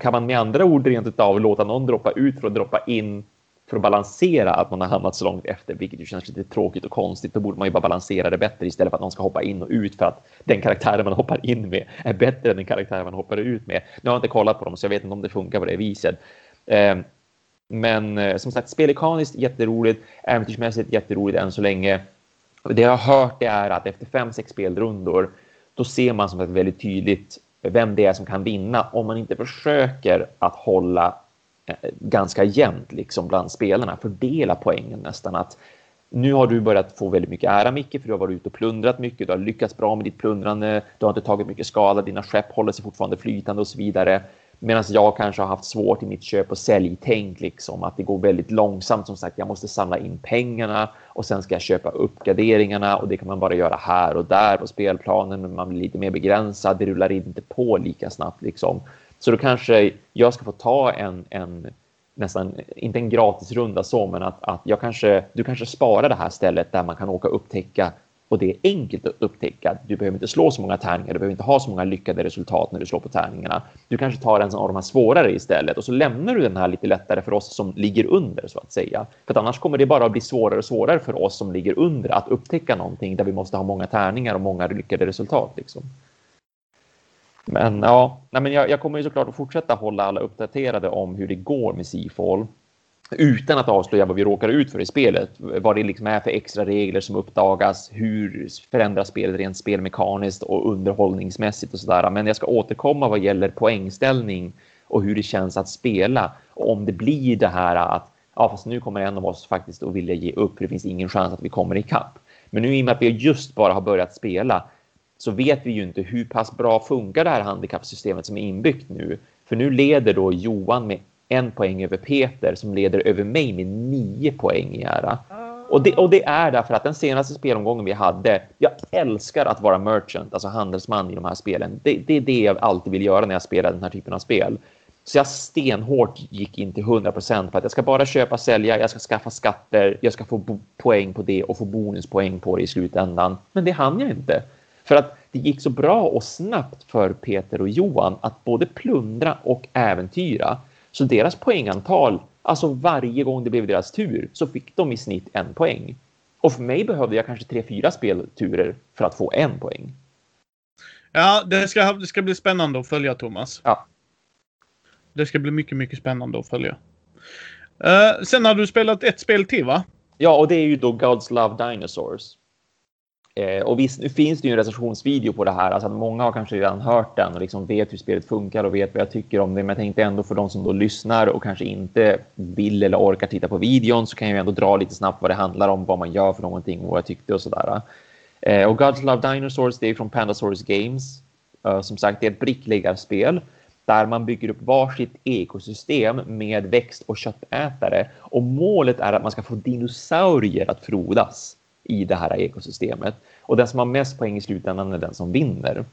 Kan man med andra ord rent utav låta någon droppa ut för att droppa in för att balansera att man har hamnat så långt efter, vilket ju känns lite tråkigt och konstigt. Då borde man ju bara balansera det bättre istället för att någon ska hoppa in och ut för att den karaktären man hoppar in med är bättre än den karaktär man hoppar ut med. Nu har jag inte kollat på dem så jag vet inte om det funkar på det viset. Ehm, men eh, som sagt, spelekaniskt jätteroligt, äventyrsmässigt jätteroligt än så länge. Det jag har hört är att efter fem, sex spelrundor, då ser man som ett väldigt tydligt vem det är som kan vinna om man inte försöker att hålla eh, ganska jämnt liksom bland spelarna, fördela poängen nästan. Att nu har du börjat få väldigt mycket ära Micke, för du har varit ute och plundrat mycket, du har lyckats bra med ditt plundrande, du har inte tagit mycket skada, dina skepp håller sig fortfarande flytande och så vidare. Medan jag kanske har haft svårt i mitt köp och säljtänk, liksom att det går väldigt långsamt. Som sagt, jag måste samla in pengarna och sen ska jag köpa uppgraderingarna och det kan man bara göra här och där på spelplanen, men man blir lite mer begränsad. Det rullar inte på lika snabbt liksom. Så då kanske jag ska få ta en, en nästan, inte en gratisrunda så, men att, att jag kanske, du kanske sparar det här stället där man kan åka och upptäcka och det är enkelt att upptäcka. Du behöver inte slå så många tärningar, du behöver inte ha så många lyckade resultat när du slår på tärningarna. Du kanske tar en av de här svårare istället och så lämnar du den här lite lättare för oss som ligger under så att säga. För att annars kommer det bara att bli svårare och svårare för oss som ligger under att upptäcka någonting där vi måste ha många tärningar och många lyckade resultat. Liksom. Men ja, nej, men jag, jag, kommer ju såklart att fortsätta hålla alla uppdaterade om hur det går med Seafall utan att avslöja vad vi råkar ut för i spelet. Vad det liksom är för extra regler som uppdagas, hur förändras spelet rent spelmekaniskt och underhållningsmässigt och sådär. Men jag ska återkomma vad gäller poängställning och hur det känns att spela och om det blir det här att ja, fast nu kommer en av oss faktiskt att vilja ge upp. Det finns ingen chans att vi kommer ikapp. Men nu i och med att vi just bara har börjat spela så vet vi ju inte hur pass bra funkar det här handikappsystemet som är inbyggt nu. För nu leder då Johan med en poäng över Peter som leder över mig med nio poäng i ära. Och det, och det är därför att den senaste spelomgången vi hade, jag älskar att vara merchant, alltså handelsman i de här spelen. Det, det är det jag alltid vill göra när jag spelar den här typen av spel. Så jag stenhårt gick in till 100 procent för att jag ska bara köpa, sälja, jag ska skaffa skatter, jag ska få poäng på det och få bonuspoäng på det i slutändan. Men det hann jag inte. För att det gick så bra och snabbt för Peter och Johan att både plundra och äventyra. Så deras poängantal, alltså varje gång det blev deras tur, så fick de i snitt en poäng. Och för mig behövde jag kanske tre, fyra spelturer för att få en poäng. Ja, det ska, det ska bli spännande att följa Thomas. Ja. Det ska bli mycket, mycket spännande att följa. Uh, sen har du spelat ett spel till, va? Ja, och det är ju då Gods Love Dinosaurs. Eh, och visst, nu finns det ju en recensionsvideo på det här, alltså att många har kanske redan hört den och liksom vet hur spelet funkar och vet vad jag tycker om det. Men jag tänkte ändå för de som då lyssnar och kanske inte vill eller orkar titta på videon så kan jag ändå dra lite snabbt vad det handlar om, vad man gör för någonting och vad jag tyckte och sådär. Eh, och Gods Love Dinosaurs, det är från Pandasaurus Games. Eh, som sagt, det är ett brickläggarspel där man bygger upp varsitt ekosystem med växt och köttätare. Och målet är att man ska få dinosaurier att frodas i det här ekosystemet. Och den som har mest poäng i slutändan är den som vinner.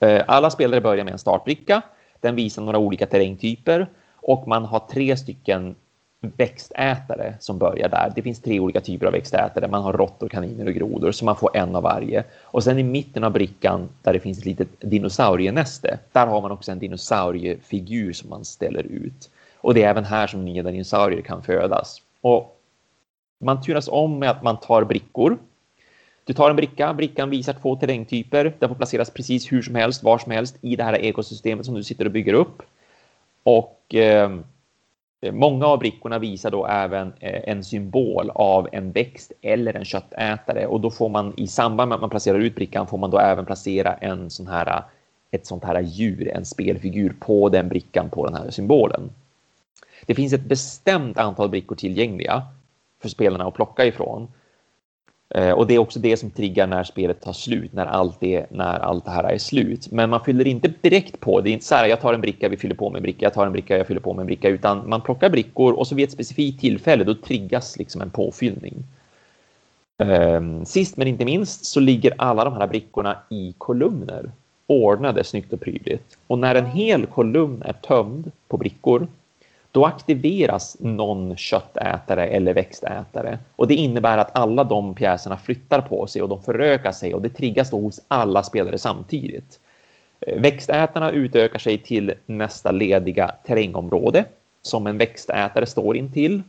Eh, alla spelare börjar med en startbricka. Den visar några olika terrängtyper och man har tre stycken växtätare som börjar där. Det finns tre olika typer av växtätare. Man har råttor, kaniner och grodor, så man får en av varje. Och sen i mitten av brickan där det finns ett litet dinosaurienäste, där har man också en dinosauriefigur som man ställer ut. Och det är även här som nya dinosaurier kan födas. Och man turas om med att man tar brickor. Du tar en bricka, brickan visar två terrängtyper. Den får placeras precis hur som helst, var som helst i det här ekosystemet som du sitter och bygger upp. Och eh, Många av brickorna visar då även eh, en symbol av en växt eller en köttätare och då får man i samband med att man placerar ut brickan får man då även placera en sån här ett sånt här djur, en spelfigur på den brickan på den här symbolen. Det finns ett bestämt antal brickor tillgängliga för spelarna att plocka ifrån eh, och det är också det som triggar när spelet tar slut, när allt, det, när allt det här är slut. Men man fyller inte direkt på. Det är inte så här, jag tar en bricka, vi fyller på med en bricka, jag tar en bricka, jag fyller på med en bricka, utan man plockar brickor och så vid ett specifikt tillfälle, då triggas liksom en påfyllning. Ehm, sist men inte minst så ligger alla de här brickorna i kolumner, ordnade snyggt och prydligt. Och när en hel kolumn är tömd på brickor, då aktiveras någon köttätare eller växtätare. Och det innebär att alla de pjäserna flyttar på sig och de förökar sig och det triggas då hos alla spelare samtidigt. Eh, växtätarna utökar sig till nästa lediga terrängområde som en växtätare står intill.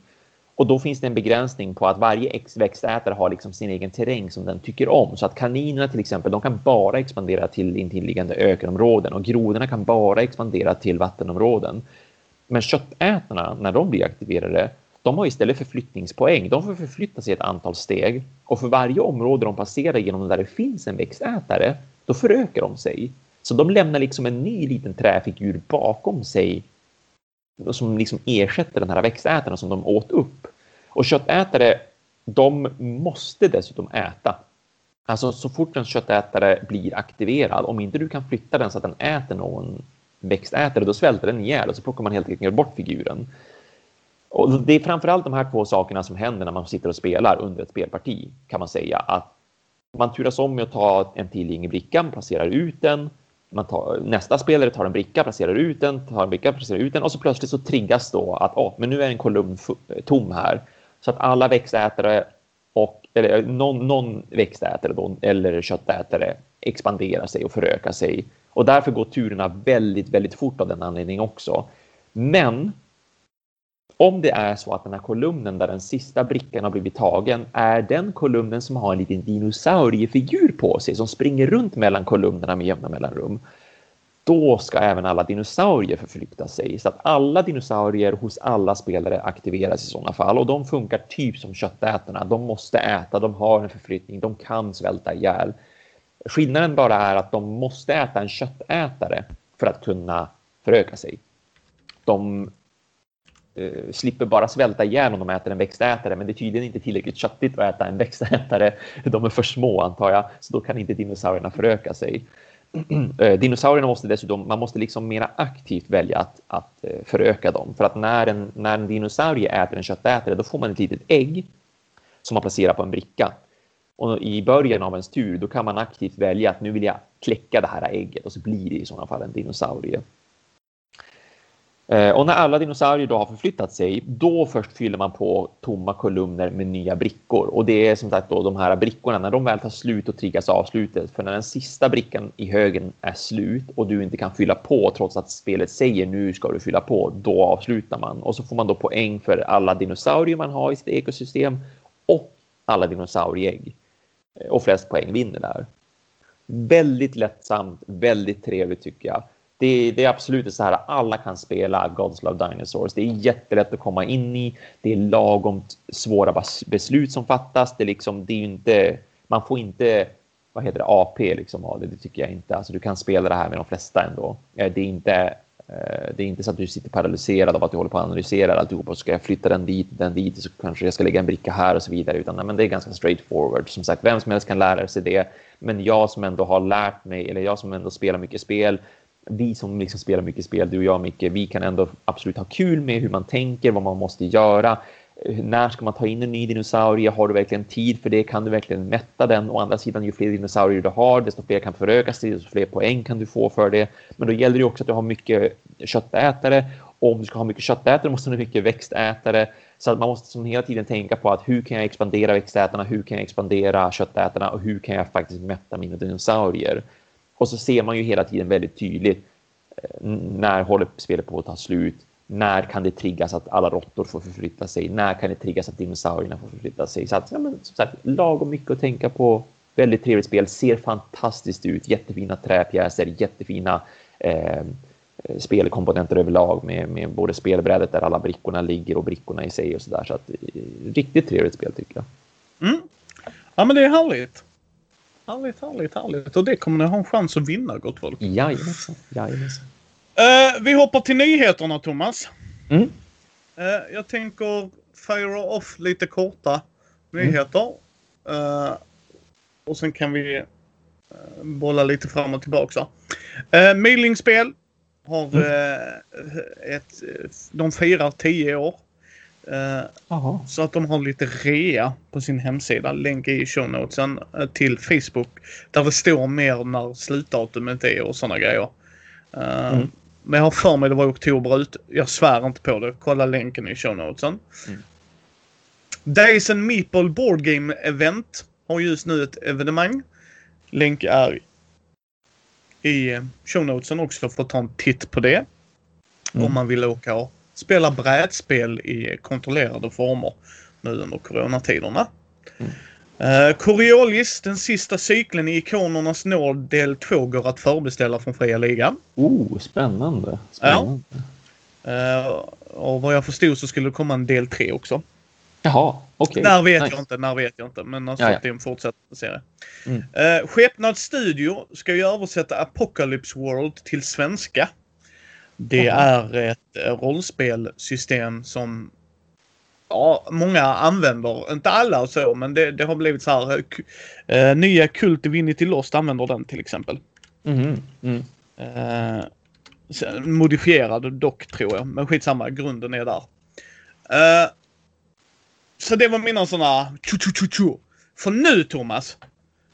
Och då finns det en begränsning på att varje växtätare har liksom sin egen terräng som den tycker om. Så att kaninerna till exempel, de kan bara expandera till intilliggande ökenområden och grodorna kan bara expandera till vattenområden. Men köttätarna, när de blir aktiverade, de har istället förflyttningspoäng. De får förflytta sig ett antal steg och för varje område de passerar genom där det finns en växtätare, då förökar de sig. Så de lämnar liksom en ny liten träfigur bakom sig som liksom ersätter den här växtätaren som de åt upp. Och köttätare, de måste dessutom äta. Alltså så fort en köttätare blir aktiverad, om inte du kan flytta den så att den äter någon växtätare, då svälter den ihjäl och så plockar man helt enkelt bort figuren. Och det är framförallt de här två sakerna som händer när man sitter och spelar under ett spelparti kan man säga att man turas om med att ta en tillgänglig bricka, brickan, placerar ut den. Man tar, nästa spelare tar en bricka, placerar ut den, tar en bricka, placerar ut den och så plötsligt så triggas då att oh, men nu är en kolumn tom här så att alla växtätare och eller någon, någon växtätare då, eller köttätare expanderar sig och förökar sig och därför går turerna väldigt, väldigt fort av den anledningen också. Men om det är så att den här kolumnen där den sista brickan har blivit tagen är den kolumnen som har en liten dinosauriefigur på sig som springer runt mellan kolumnerna med jämna mellanrum. Då ska även alla dinosaurier förflytta sig så att alla dinosaurier hos alla spelare aktiveras i sådana fall och de funkar typ som köttätarna. De måste äta, de har en förflyttning, de kan svälta ihjäl. Skillnaden bara är att de måste äta en köttätare för att kunna föröka sig. De eh, slipper bara svälta ihjäl om de äter en växtätare, men det är tydligen inte tillräckligt köttigt att äta en växtätare. De är för små antar jag, så då kan inte dinosaurierna föröka sig. Eh, dinosaurierna måste dessutom, man måste liksom mera aktivt välja att, att eh, föröka dem. För att när en, när en dinosaurie äter en köttätare, då får man ett litet ägg som man placerar på en bricka. Och i början av ens tur, då kan man aktivt välja att nu vill jag kläcka det här ägget och så blir det i sådana fall en dinosaurie. Eh, och när alla dinosaurier då har förflyttat sig, då först fyller man på tomma kolumner med nya brickor. Och det är som sagt då de här brickorna, när de väl tar slut och triggas avslutet. För när den sista brickan i högen är slut och du inte kan fylla på trots att spelet säger nu ska du fylla på, då avslutar man. Och så får man då poäng för alla dinosaurier man har i sitt ekosystem och alla dinosaurieägg. Eh, och flest poäng vinner där. Väldigt lättsamt, väldigt trevligt tycker jag. Det, det är absolut så här alla kan spela Gods Love Dinosaurs. Det är jättelätt att komma in i. Det är lagom svåra beslut som fattas. Det är liksom, det är inte, man får inte, vad heter det, AP liksom av det. Det tycker jag inte. Alltså du kan spela det här med de flesta ändå. Eh, det är inte Eh, det är inte så att du sitter paralyserad av att du håller på att analysera alltihopa. Ska jag flytta den dit, den dit, så kanske jag ska lägga en bricka här och så vidare. Utan nej, men det är ganska straightforward. Som sagt, vem som helst kan lära sig det. Men jag som ändå har lärt mig, eller jag som ändå spelar mycket spel, vi som liksom spelar mycket spel, du och jag Micke, vi kan ändå absolut ha kul med hur man tänker, vad man måste göra. När ska man ta in en ny dinosaurie? Har du verkligen tid för det? Kan du verkligen mätta den? Å andra sidan, ju fler dinosaurier du har, desto fler kan förökas. desto fler poäng kan du få för det. Men då gäller det också att du har mycket köttätare. Och om du ska ha mycket köttätare måste du ha mycket växtätare. Så att man måste som hela tiden tänka på att hur kan jag expandera växtätarna? Hur kan jag expandera köttätarna? Och hur kan jag faktiskt mätta mina dinosaurier? Och så ser man ju hela tiden väldigt tydligt eh, när håller spelet på att ta slut? När kan det triggas att alla råttor får förflytta sig? När kan det triggas att dinosaurierna får förflytta sig? Så att, ja, men, som sagt, lagom mycket att tänka på. Väldigt trevligt spel, ser fantastiskt ut. Jättefina träpjäser, jättefina eh, spelkomponenter överlag med, med både spelbrädet där alla brickorna ligger och brickorna i sig och så där. Så att eh, riktigt trevligt spel tycker jag. Mm. Ja, men det är härligt. Härligt, härligt, härligt. Och det kommer ni ha en chans att vinna, gott folk. Jajamensan. Jajamensan. Uh, vi hoppar till nyheterna, Thomas. Mm. Uh, jag tänker fire off lite korta nyheter. Mm. Uh, och sen kan vi bolla lite fram och tillbaka. Uh, Milingspel har mm. ett... De firar 10 år. Uh, så att de har lite rea på sin hemsida. Länk i show notesen till Facebook. Där det står mer när slutdatumet är och sådana grejer. Uh, mm. Men jag har för mig det var oktober ut. Jag svär inte på det. Kolla länken i show notesen. Mm. Days and Meeple Board Game Event har just nu ett evenemang. Länk är i show notesen också för att ta en titt på det. Mm. Om man vill åka och spela brädspel i kontrollerade former nu under coronatiderna. Mm. Uh, Coriolis, den sista cykeln i Ikonernas nåd del 2 går att förbeställa från Fria Ligan. Oh, spännande. spännande. Ja. Uh, och vad jag förstod så skulle det komma en del 3 också. Jaha, okej. Okay. När vet nice. jag inte, när vet jag inte. Men alltså det är en fortsatt serie. Mm. Uh, Skepnad Studio ska ju översätta Apocalypse World till svenska. Det mm. är ett rollspelsystem som ja, många använder, inte alla och så, men det, det har blivit så här. Uh, nya Kult Divinity Lost använder den till exempel. Mm. Mm. Uh, modifierad dock tror jag, men skitsamma, grunden är där. Uh, så det var mina sådana För nu Thomas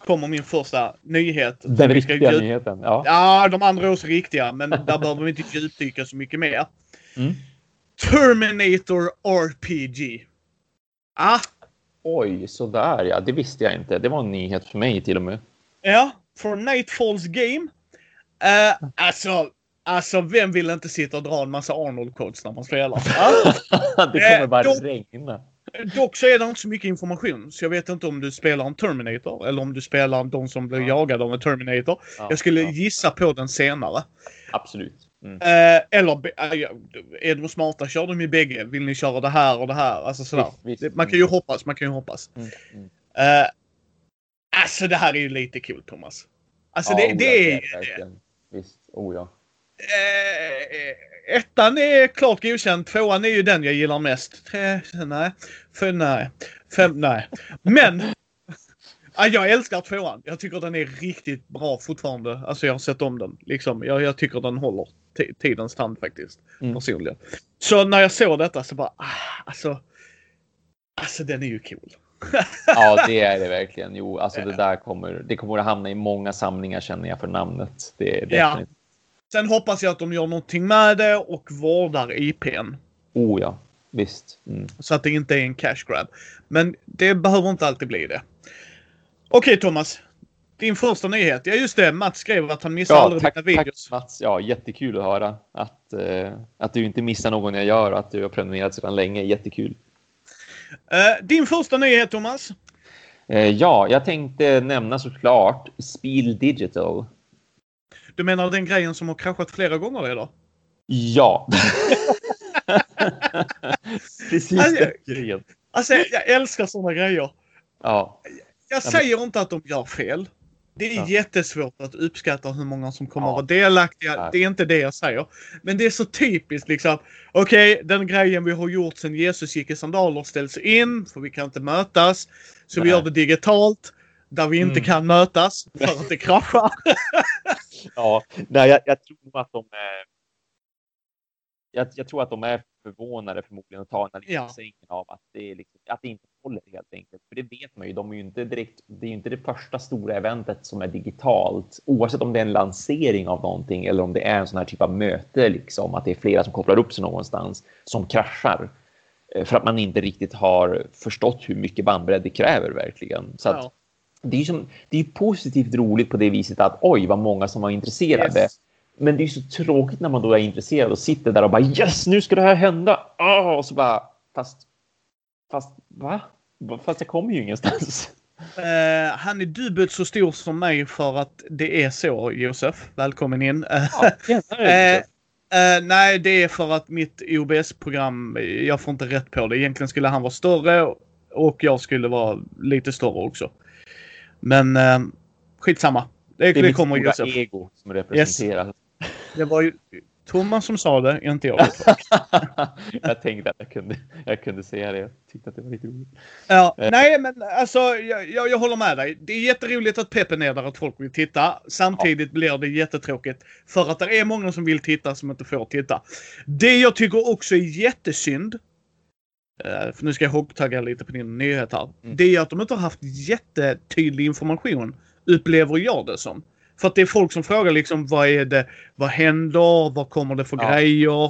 kommer min första nyhet. Den riktiga nyheten? Ja. ja, de andra är också riktiga, men där behöver vi inte djupdyka så mycket mer. Mm. Terminator RPG. Ah. Oj, sådär ja. Det visste jag inte. Det var en nyhet för mig till och med. Ja, från Nightfalls Game. Uh, alltså, alltså, vem vill inte sitta och dra en massa Arnold-codes när man spelar? Ah. det kommer bara uh, regna. Dock så är det inte så mycket information, så jag vet inte om du spelar en Terminator eller om du spelar de som blir ja. jagade av en Terminator. Ja, jag skulle ja. gissa på den senare. Absolut. Mm. Eh, eller eh, är de smarta kör de ju bägge. Vill ni köra det här och det här? Alltså sådär. Visst, visst. Man kan ju hoppas, man kan ju hoppas. Mm. Mm. Eh, alltså det här är ju lite kul Thomas. Alltså ja, det, det är ju det. Visst, oh ja. Eh, ettan är klart godkänd. Tvåan är ju den jag gillar mest. Tre, nej. Fem, nej. Fem, nej. Men jag älskar tvåan. Jag tycker den är riktigt bra fortfarande. Alltså jag har sett om den. Liksom, jag, jag tycker den håller tidens tand faktiskt. Mm. Personligen. Så när jag såg detta så bara, ah, alltså. Alltså den är ju cool. ja, det är det verkligen. Jo, alltså det där kommer, det kommer att hamna i många samlingar känner jag för namnet. Det är ja. Sen hoppas jag att de gör någonting med det och vårdar IPn. Oh ja, visst. Mm. Så att det inte är en cash grab. Men det behöver inte alltid bli det. Okej Thomas. Din första nyhet. Ja just det, Mats skrev att han missar ja, aldrig tack, dina videos. Tack Mats. Ja, jättekul att höra att, uh, att du inte missar någon jag gör och att du har prenumererat sedan länge. Jättekul. Uh, din första nyhet Thomas? Uh, ja, jag tänkte nämna såklart Spiel Digital. Du menar den grejen som har kraschat flera gånger redan? Ja. Precis alltså, den grejen. Alltså, jag älskar sådana grejer. Ja. Jag säger inte att de gör fel. Det är ja. jättesvårt att uppskatta hur många som kommer ja. att vara delaktiga. Ja. Det är inte det jag säger. Men det är så typiskt liksom. Okej, okay, den grejen vi har gjort sedan Jesus gick i sandaler ställs in. För vi kan inte mötas. Så Nej. vi gör det digitalt. Där vi inte mm. kan mötas. För att det kraschar. ja, nej, jag, jag tror att de är. Jag, jag, tror att de är förvånade förmodligen att ta en ja. av att det, liksom, att det inte håller helt enkelt. För det vet man ju. De är ju inte direkt. Det är ju inte det första stora eventet som är digitalt, oavsett om det är en lansering av någonting eller om det är en sån här typ av möte, liksom att det är flera som kopplar upp sig någonstans som kraschar eh, för att man inte riktigt har förstått hur mycket bandbredd det kräver verkligen. Så att, ja. det är som, det är positivt roligt på det viset att oj, vad många som var intresserade. Yes. Men det är så tråkigt när man då är intresserad och sitter där och bara yes, nu ska det här hända. Oh, och så bara fast. Fast va? Fast jag kommer ju ingenstans. Uh, han är dubbelt så stor som mig för att det är så, Josef. Välkommen in. Ja, uh, uh, nej, det är för att mitt OBS-program, jag får inte rätt på det. Egentligen skulle han vara större och jag skulle vara lite större också. Men uh, skitsamma. Det, det, det kommer Josef. ego som representeras. Yes. Det var ju Thomas som sa det, inte jag. jag tänkte att jag kunde, jag kunde säga det. Jag tyckte att det var lite roligt. Ja, eh. nej, men alltså jag, jag, jag, håller med dig. Det är jätteroligt att peppen är där, att folk vill titta. Samtidigt ja. blir det jättetråkigt för att det är många som vill titta som inte får titta. Det jag tycker också är jättesynd. Uh, för nu ska jag hoggtagga lite på din nyhet här. Mm. Det är att de inte har haft jättetydlig information, upplever jag det som. För att det är folk som frågar liksom vad är det, vad händer, vad kommer det för ja. grejer,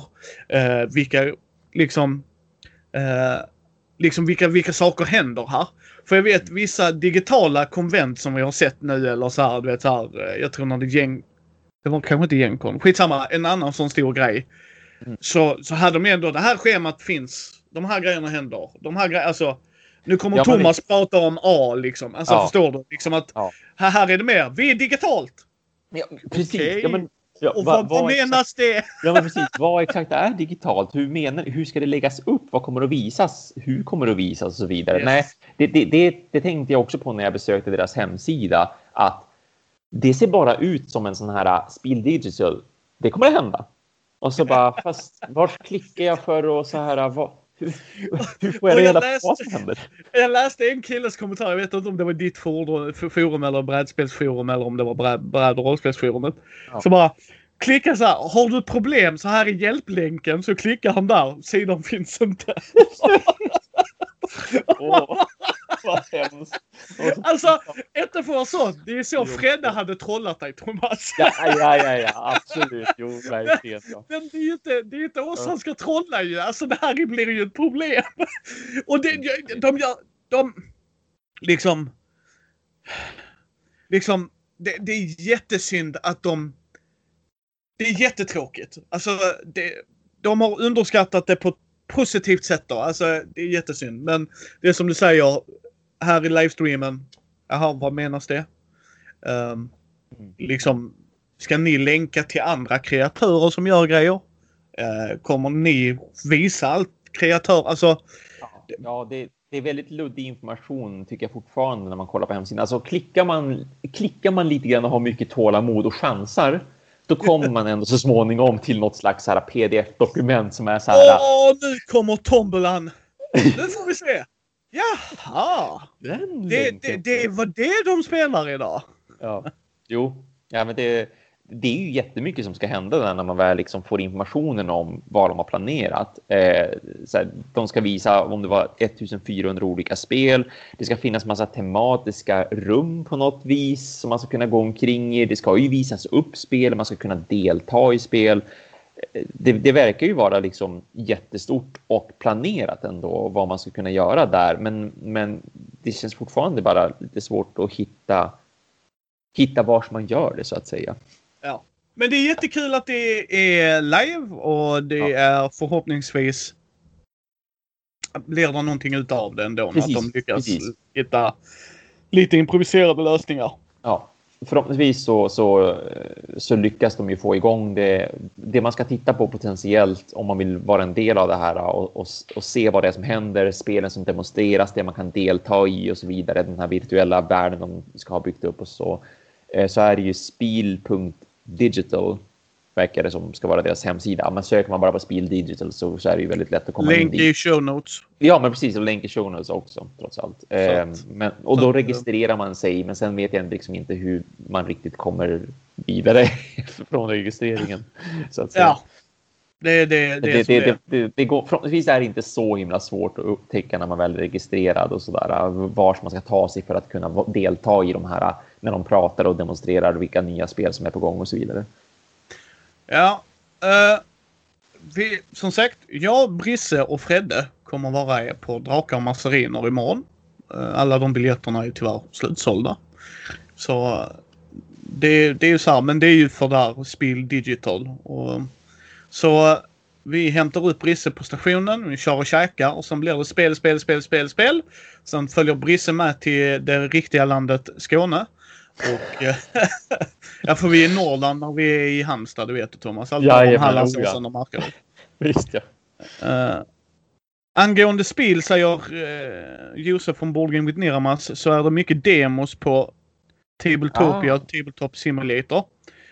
eh, vilka liksom, eh, liksom vilka, vilka saker händer här. För jag vet vissa digitala konvent som vi har sett nu eller så här, du vet så här, eh, jag tror när det gäng, det var kanske inte gängkon, skitsamma, en annan sån stor grej. Mm. Så, så hade de ändå, det här schemat finns, de här grejerna händer, de här grejerna, alltså nu kommer ja, Thomas det... prata om A liksom. Alltså ja. förstår du? Liksom att ja. här, här är det mer. Vi är digitalt. Ja, precis. Okay. Men, och vad, vad, vad menas det? Ja, men precis. Vad exakt är digitalt? Hur, menar, hur ska det läggas upp? Vad kommer att visas? Hur kommer det att visas? Och så vidare. Yes. Nej, det, det, det, det tänkte jag också på när jag besökte deras hemsida. Att det ser bara ut som en sån här uh, Spiel Digital. Det kommer att hända. Och så bara, fast vart klickar jag för och så här? Uh, vad, hur, får jag reda på vad som händer? Jag läste en killes kommentar, jag vet inte om det var ditt forum eller brädspelsforum eller om det var bräd, och rollspelsforumet. Ja. Så bara klicka så här, har du problem så här är hjälplänken så klickar han där, sidan finns inte. oh. Vad hemskt. Alltså, inte för så. Det är så Fredde hade trollat dig, Thomas. Ja, ja, ja, ja absolut. Jo, verkligen. Ja. Men det är ju inte, det är inte oss han ska trolla ju. Alltså, det här blir ju ett problem. Och det, de gör, de, liksom, liksom, det, det är jättesynd att de, det är jättetråkigt. Alltså, det, de har underskattat det på ett positivt sätt då. Alltså, det är jättesynd. Men det är som du säger, här i livestreamen. Jaha, vad menas det? Um, liksom, ska ni länka till andra kreatörer som gör grejer? Uh, kommer ni visa allt kreatör? Alltså. Ja, det, det, är väldigt luddig information tycker jag fortfarande när man kollar på hemsidan. Alltså klickar man, klickar man lite grann och har mycket tålamod och chansar då kommer man ändå så småningom till något slags pdf-dokument som är så här. Åh, nu kommer tombolan! Nu får vi se! Jaha! Den det, det, det var det de spelar idag? Ja, jo. Ja, men det, det är ju jättemycket som ska hända där när man väl liksom får informationen om vad de har planerat. Eh, så här, de ska visa om det var 1400 olika spel. Det ska finnas massa tematiska rum på något vis som man ska kunna gå omkring i. Det ska ju visas upp spel, man ska kunna delta i spel det, det, verkar ju vara liksom jättestort och planerat ändå vad man ska kunna göra där. Men, men det känns fortfarande bara lite svårt att hitta, hitta var man gör det så att säga. Ja, men det är jättekul att det är live och det ja. är förhoppningsvis blir det någonting utav det ändå. Precis, att de lyckas precis. hitta lite improviserade lösningar. Ja, förhoppningsvis så, så, så, lyckas de ju få igång det. Det man ska titta på potentiellt om man vill vara en del av det här och, och, och, se vad det är som händer, spelen som demonstreras, det man kan delta i och så vidare, den här virtuella världen de ska ha byggt upp och så. Eh, så är det ju Spiel.digital verkar det som ska vara deras hemsida. Men söker man bara på Spiel Digital så, så är det ju väldigt lätt att komma Link in i dit. show notes. Ja, men precis. Och länk i show notes också, trots allt. Ehm, men, och då registrerar man sig, men sen vet jag liksom inte hur man riktigt kommer vidare från registreringen. Så att. Ja. Det, det, det, Det, det, det, går, förhoppningsvis är det inte så himla svårt att upptäcka när man väl är registrerad och sådär. Vart man ska ta sig för att kunna delta i de här när de pratar och demonstrerar vilka nya spel som är på gång och så vidare. Ja. Uh, vi, som sagt, jag, Brisse och Fredde kommer vara på Drakar och Masseriner imorgon. Uh, alla de biljetterna är tyvärr slutsålda. Så eh, det, det är ju så här, men det är ju för där Spill Digital. Och, så vi hämtar upp Brisse på stationen, vi kör och käkar och sen blir det spel, spel, spel, spel, spel. Sen följer Brisse med till det riktiga landet Skåne. Och eh, ja, för vi är i Norrland när vi är i Halmstad, du vet du Thomas. Allt Jajamän, om Hallandsåsen ja. och Markaryd. Visst ja. Uh, angående spel säger uh, Josef från Board Game with Niramas så är det mycket demos på Tabletopia Ah. och Tabletop Simulator.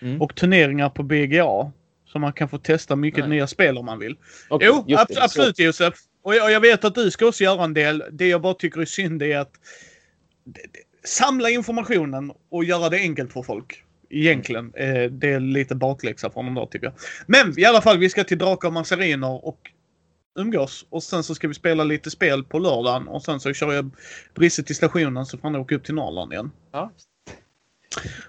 Mm. Och turneringar på BGA. Så man kan få testa mycket Nej. nya spel om man vill. Okej, Jo, ab- det, så- absolut Josef. Och jag, och jag vet att du ska också göra en del. Det jag bara tycker är synd är att det- det- samla informationen och göra det enkelt för folk. Egentligen. Eh, det är lite bakläxa från dem då tycker jag. Men i alla fall, vi ska till Drakar och Massariner och umgås. Och sen så ska vi spela lite spel på lördagen och sen så kör jag Brisse till stationen så får han åka upp till Norrland igen. Ja,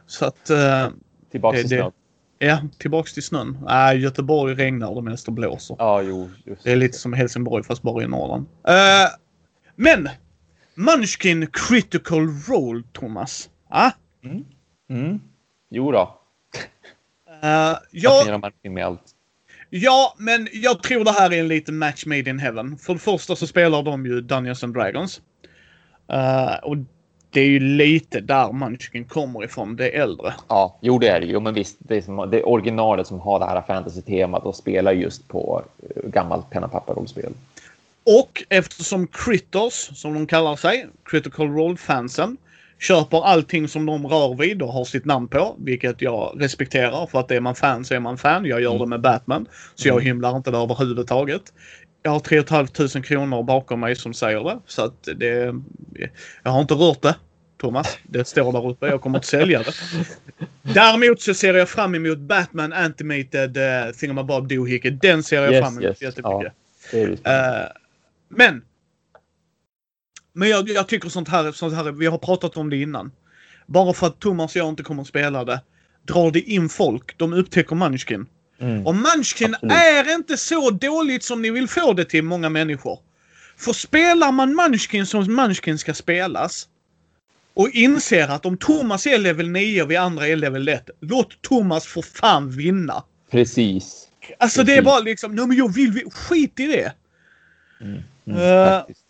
Så att, eh, tillbaka Det- till det- snön. ja, tillbaks till snön. Nej, Göteborg regnar det mest och blåser. Ja, jo, just Det är lite som Helsingborg fast bara i Norrland. Eh, men! Munchkin Critical Role, Thomas. Ah, Mm. Jo då. eh, Jag med allt. ja, men jag tror det här är en liten match made in heaven. För det första så spelar de ju Dungeons and Dragons. Eh, och det är ju lite där Munchkin kommer ifrån, det äldre. Ja, jo det är det ju. Men visst, det är, som, det är originalet som har det här fantasy-temat och spelar just på uh, gammalt penna pappa-rollspel. Och eftersom Critters, som de kallar sig, Critical Role-fansen, köper allting som de rör vid och har sitt namn på, vilket jag respekterar för att är man fan så är man fan. Jag gör det med Batman, så jag Mm. hymlar inte där överhuvudtaget. Jag har 3 500 kronor bakom mig som säger det, så att det... Jag har inte rört det, Thomas. Det står där uppe. Jag kommer inte sälja det. Däremot så ser jag fram emot Batman Animated uh, Thingamabob Doohickey. Den ser jag Yes, fram emot yes. jättemycket. Det det. Eh, men. Men jag, jag tycker sånt här, sånt här, vi har pratat om det innan. Bara för att Thomas och jag inte kommer att spela det. Drar det in folk, de upptäcker Munchkin. Mm. Och Munchkin Absolut. är inte så dåligt som ni vill få det till många människor. För spelar man Munchkin som Munchkin ska spelas och inser att om Thomas är level 9 och vi andra är level 1, låt Thomas för fan vinna. Precis. Alltså det är Precis. bara liksom, nej men jag vill, vi- skit i det. Mm, Eh, faktiskt.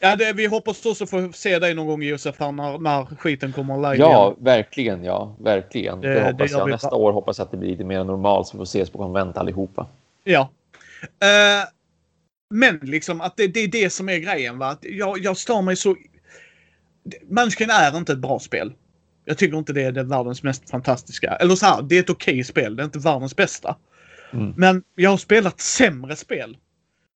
Ja, det, vi hoppas också få se dig någon gång Josef här när, när skiten kommer live Ja, igen. verkligen. Ja, verkligen. Det, Det- det hoppas gör jag. Nästa år hoppas jag att det blir lite mer normalt så vi får ses på konvent allihopa. Ja. Eh, men liksom att det, det är det som är grejen va. Att jag, jag stör mig så... Munchkin är inte ett bra spel. Jag tycker inte det är det världens mest fantastiska. Eller så här, det är ett okej spel. Det är inte världens bästa. Mm. Men jag har spelat sämre spel.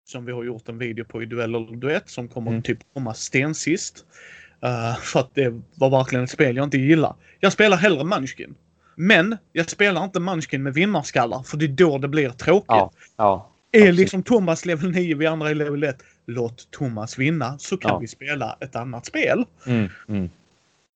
Som vi har gjort en video på i Duell eller Duett som kommer Mm. typ komma stensist. Uh, för att det var verkligen ett spel jag inte gillar. Jag spelar hellre Munchkin. Men jag spelar inte Munchkin med vinnarskallar för det är då det blir tråkigt. Ja, ja. är liksom Thomas level 9, vi andra är level 1. Låt Thomas vinna så kan Ja. vi spela ett annat spel. Mm, mm.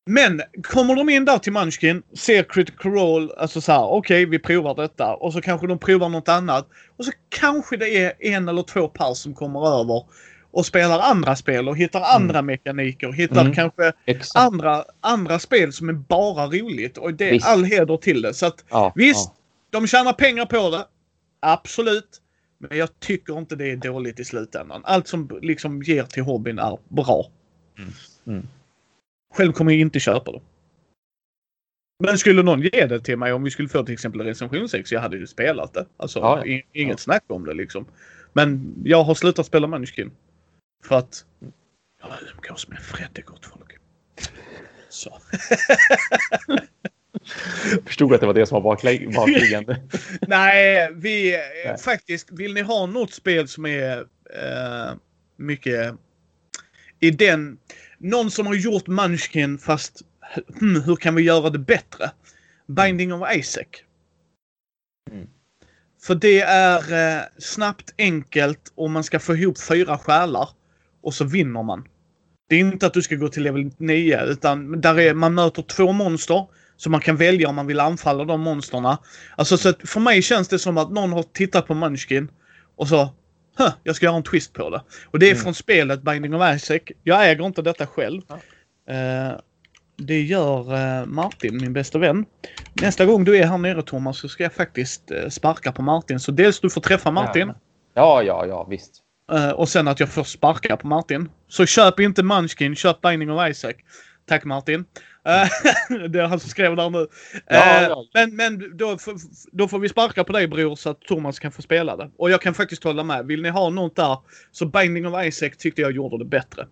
Men kommer de in där till Munchkin, ser Critical Role, alltså så här, okej vi provar detta och så kanske de provar något annat. Och så kanske det är en eller två par som kommer över och spelar andra spel och hittar andra mekaniker. Hittar Mm. kanske Exakt. andra, andra spel som är bara roligt och det är Visst. all heder till det. Så att Ja, visst, ja. de tjänar pengar på det. Absolut. Men jag tycker inte det är dåligt i slutändan. Allt som liksom ger till hobbyn är bra. Mm. Själv kommer jag inte köpa det. Men skulle någon ge det till mig om vi skulle få till exempel recension 6, jag hade ju spelat det. Alltså Ja, ja. inget Ja. snack om det liksom. Men jag har slutat spela Munchkin. För att jag umgås med Fredde gott folk. Så. Förstod att det var det som var bakliggande. Nej, vi Nej. faktiskt, vill ni ha något spel som är eh, mycket i den, någon som har gjort Munchkin fast hmm, hur kan vi göra det bättre? Binding of Isaac. Mm. För det är eh, snabbt, enkelt och man ska få ihop fyra själar. Och så vinner man. Det är inte att du ska gå till level 9 utan där är, man möter två monster. Så man kan välja om man vill anfalla de monsterna. Alltså så för mig känns det som att någon har tittat på Munchkin och så Huh, jag ska göra en twist på det. Och det är mm. från spelet Binding of Isaac. Jag äger inte detta själv. Ja. Uh, det gör uh, Martin, min bästa vän. Nästa gång du är här nere Thomas så ska jag faktiskt uh, sparka på Martin. Så dels du får träffa Martin. Ja, ja, ja, visst. och sen att jag får sparka på Martin. Så köp inte Munchkin, köp Binding of Isaac. Tack Martin. det är han som skrev där nu. Ja, ja. Men, men då, då får vi sparka på dig bror så att Thomas kan få spela det. Och jag kan faktiskt hålla med. Vill ni ha något där så Binding of Isaac tyckte jag gjorde det bättre.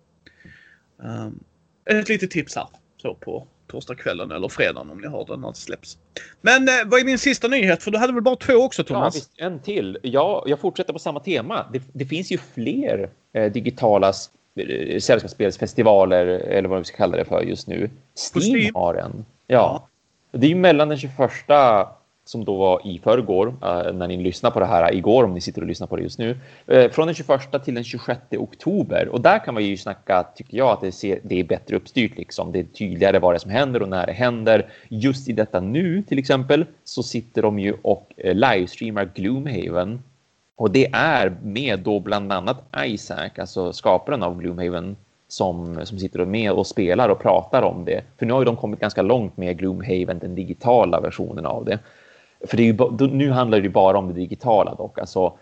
Um, ett litet tips här. Så på torsdagskvällen eller fredagen om ni har den när det släpps. Men eh, vad är din sista nyhet? För du hade väl bara två också Thomas? Ja, visst, en till. Ja, jag fortsätter på samma tema. Det, det finns ju fler eh, digitala Eh, sällskapsspelsfestivaler eller vad vi ska kalla det för just nu. Steam, Steam. har en. Ja. Det är ju mellan den 21 som då var i förrgår, uh, när ni lyssnar på det här igår, om ni sitter och lyssnar på det just nu, uh, från den 21 till den 26 oktober. Och där kan man ju snacka, tycker jag, att det, ser, det är bättre uppstyrt. Liksom. Det är tydligare vad det är som händer och när det händer. Just i detta nu, till exempel, så sitter de ju och livestreamar Gloomhaven och det är med då bland annat Isaac, alltså skaparen av Gloomhaven, som, som sitter med och spelar och pratar om det. För nu har ju de kommit ganska långt med Gloomhaven, den digitala versionen av det. För det är ju, nu handlar det ju bara om det digitala dock, alltså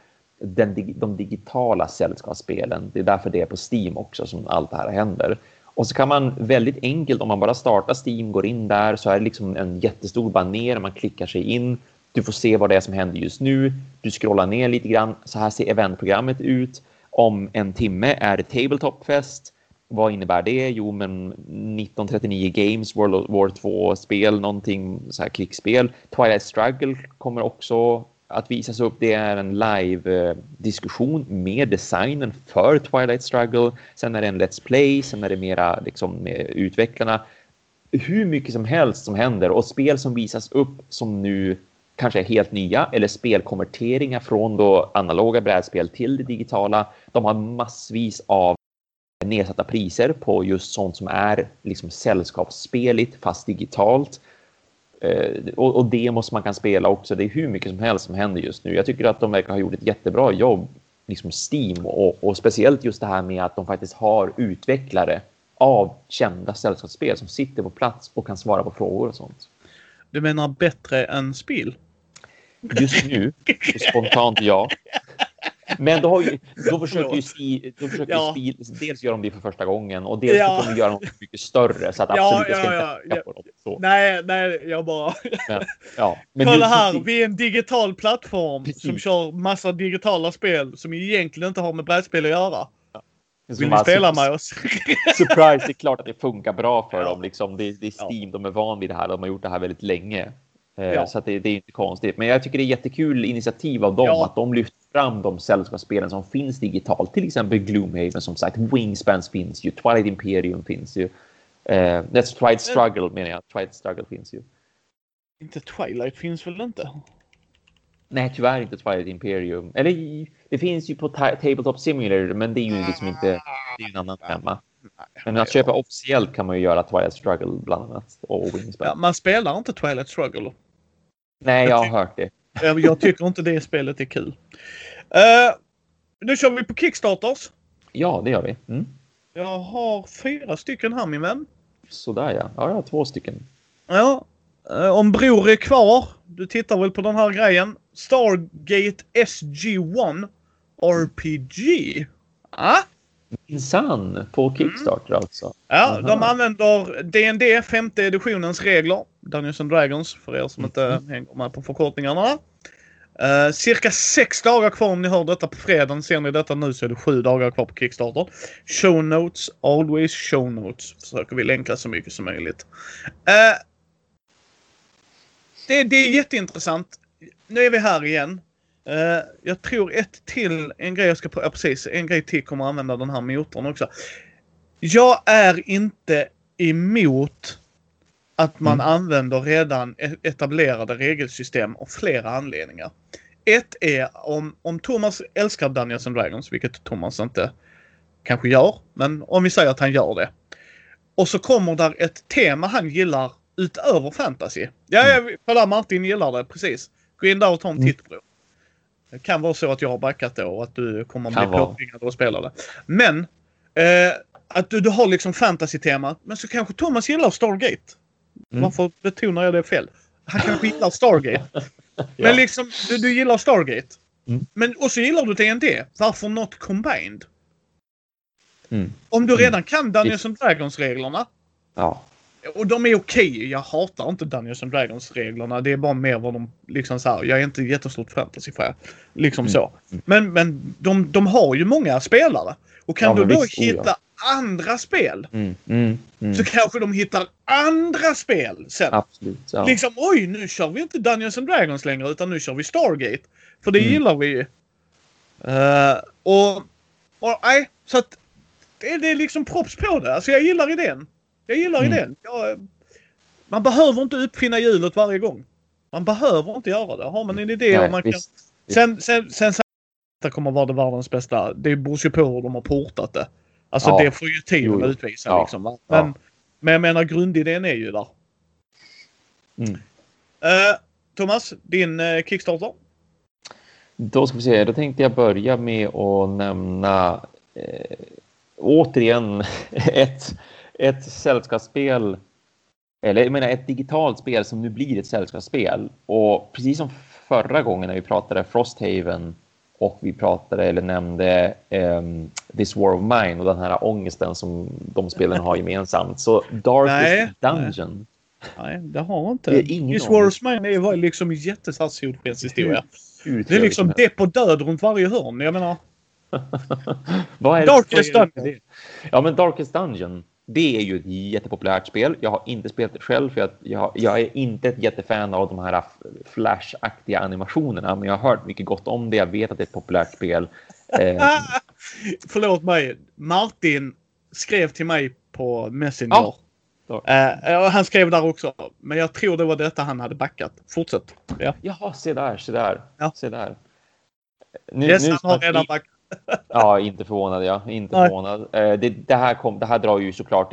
den, de digitala sällskapsspelen. Det är därför det är på Steam också som allt det här händer. Och så kan man väldigt enkelt, om man bara startar Steam, går in där, så är det liksom en jättestor baner, man klickar sig in du får se vad det är som händer just nu. Du scrollar ner lite grann. Så här ser eventprogrammet ut. Om en timme är det Tabletopfest. Vad innebär det? Jo, men 1939 Games, World of War 2-spel, någonting så här krigsspel. Twilight Struggle kommer också att visas upp. Det är en live-diskussion eh, med designen för Twilight Struggle. Sen är det en Let's Play, sen är det mera liksom med utvecklarna. Hur mycket som helst som händer och spel som visas upp som nu kanske är helt nya eller spelkonverteringar från då analoga brädspel till det digitala. De har massvis av nedsatta priser på just sånt som är liksom sällskapsspeligt fast digitalt. Eh, och, och demos man kan spela också. Det är hur mycket som helst som händer just nu. Jag tycker att de verkar ha gjort ett jättebra jobb, liksom Steam och, och speciellt just det här med att de faktiskt har utvecklare av kända sällskapsspel som sitter på plats och kan svara på frågor och sånt. Du menar bättre än spel? Just nu, spontant ja. Men då, har ju, då försöker ju, si, då försöker ja. Spil, dels göra de det för första gången och dels ja. försöker de göra något mycket större så att ja, absolut ja, jag ska inte på dem. Så. Nej, nej, jag bara... Men, ja. Men Kolla här, vi är en digital plattform Precis. som kör massa digitala spel som egentligen inte har med brädspel att göra. Vill ni spela med oss? Surprise, det är klart att det funkar bra för dem. Liksom. Det, det är Steam, de är van vid det här. De har gjort det här väldigt länge. Eh, ja. Så det, det, är inte konstigt. Men jag tycker det är jättekul initiativ av dem ja. att de lyfter fram de sällskapsspelen som finns digitalt. Till exempel Gloomhaven som sagt. Wingspans finns ju. Twilight Imperium finns ju. Uh, that's Twilight Struggle menar jag. Twilight Struggle finns ju. Inte Twilight finns väl inte? Nej, tyvärr inte Twilight Imperium. Eller det finns ju på Tabletop Simulator, men det är ju liksom inte. Det är en annan femma. Men att köpa officiellt kan man ju göra Twilight Struggle bland annat. Och Wingspan. Ja, man spelar inte Twilight Struggle. Nej, jag, har hört det. jag tycker inte det spelet är kul. Uh, nu kör vi på Kickstarters. Ja, det gör vi. Mm. Jag har fyra stycken här min vän. Sådär ja. Ja, jag har två stycken. Ja. Uh, om Bror är kvar. Du tittar väl på den här grejen. Stargate SG-1 RPG. Ah? Minsann, på Kickstarter mm. alltså. Ja, Aha. de använder D&D femte editionens regler. Dungeons and Dragons för er som inte mm. hänger med på förkortningarna. Uh, cirka sex dagar kvar om ni hör detta på fredagen. Ser ni detta nu så är det sju dagar kvar på Kickstarter. Show notes, always show notes. Försöker vi länka så mycket som möjligt. Uh, det, det är jätteintressant. Nu är vi här igen. Uh, jag tror ett till, en grej jag ska, ja, precis, en grej till kommer använda den här motorn också. Jag är inte emot att man mm. använder redan e-, etablerade regelsystem av flera anledningar. Ett är om, om Thomas älskar Dungeons and Dragons, vilket Thomas inte kanske gör, men om vi säger att han gör det. Och så kommer där ett tema han gillar utöver fantasy. Ja, mm. kolla Martin gillar det precis. Gå in där och ta en mm. titt på det. Kan vara så att jag har backat då och att du kommer att bli påtvingad att spela det. Men eh, att du, du har liksom fantasy-tema, men så kanske Thomas gillar Stargate. Mm. Varför betonar jag det fel? Han kanske gillar Stargate. ja. Men liksom, du, du gillar Stargate. Mm. Men, och så gillar du TNT. Varför not combined? Mm. Om du redan kan Dungeons and Dragons-reglerna. Ja. Och de är okej. Okay. Jag hatar inte Dungeons and Dragons-reglerna. Det är bara mer vad de liksom så här, Jag är inte jättestort fantasy-fan. Liksom mm. så. Men, men de, de har ju många spelare. Och kan ja, du då visst, hitta oh, ja. andra spel. Mm, mm, mm. Så kanske de hittar andra spel sen. Absolut. Ja. Liksom oj, nu kör vi inte Dungeons and Dragons längre utan nu kör vi Stargate. För det mm. gillar vi ju. Uh, och, och nej, så att det, det är liksom props på det. Alltså jag gillar idén. Jag gillar mm. idén. Jag, man behöver inte uppfinna hjulet varje gång. Man behöver inte göra det. Har man en idé Nej, och man visst, kan... Sen, sen, sen, sen det kommer vara det världens bästa. Det beror ju på hur de har portat det. Alltså ja. det får ju tiden utvisa ja. liksom. Men, ja. men jag menar grundidén är ju där. Mm. Uh, Thomas, din uh, Kickstarter? Då ska vi se, då tänkte jag börja med att nämna eh, återigen ett, ett sällskapsspel, eller jag menar ett digitalt spel som nu blir ett sällskapsspel. Och precis som förra gången när vi pratade Frosthaven och vi pratade eller nämnde um, This War of Mine och den här ångesten som de spelen har gemensamt. Så Darkest nej, Dungeon. Nej. det har inte. Det This War of Mine är liksom en jättesatsgjord-historia. Det är liksom depp och död runt varje hörn. Jag menar. Vad är Darkest Dungeon. Ja, men Darkest Dungeon. Det är ju ett jättepopulärt spel. Jag har inte spelat det själv för att jag, jag är inte ett jättefan av de här flashaktiga animationerna. Men jag har hört mycket gott om det. Jag vet att det är ett populärt spel. Eh... Förlåt mig. Martin skrev till mig på Messenger. Ja. Eh, han skrev där också. Men jag tror det var detta han hade backat. Fortsätt. Ja. Jaha, se där, se där. Ja. Se där. Nu, yes, nu, han har redan backat ja, inte förvånad. Ja. Inte förvånad. Eh, det, det, här kom, det här drar ju såklart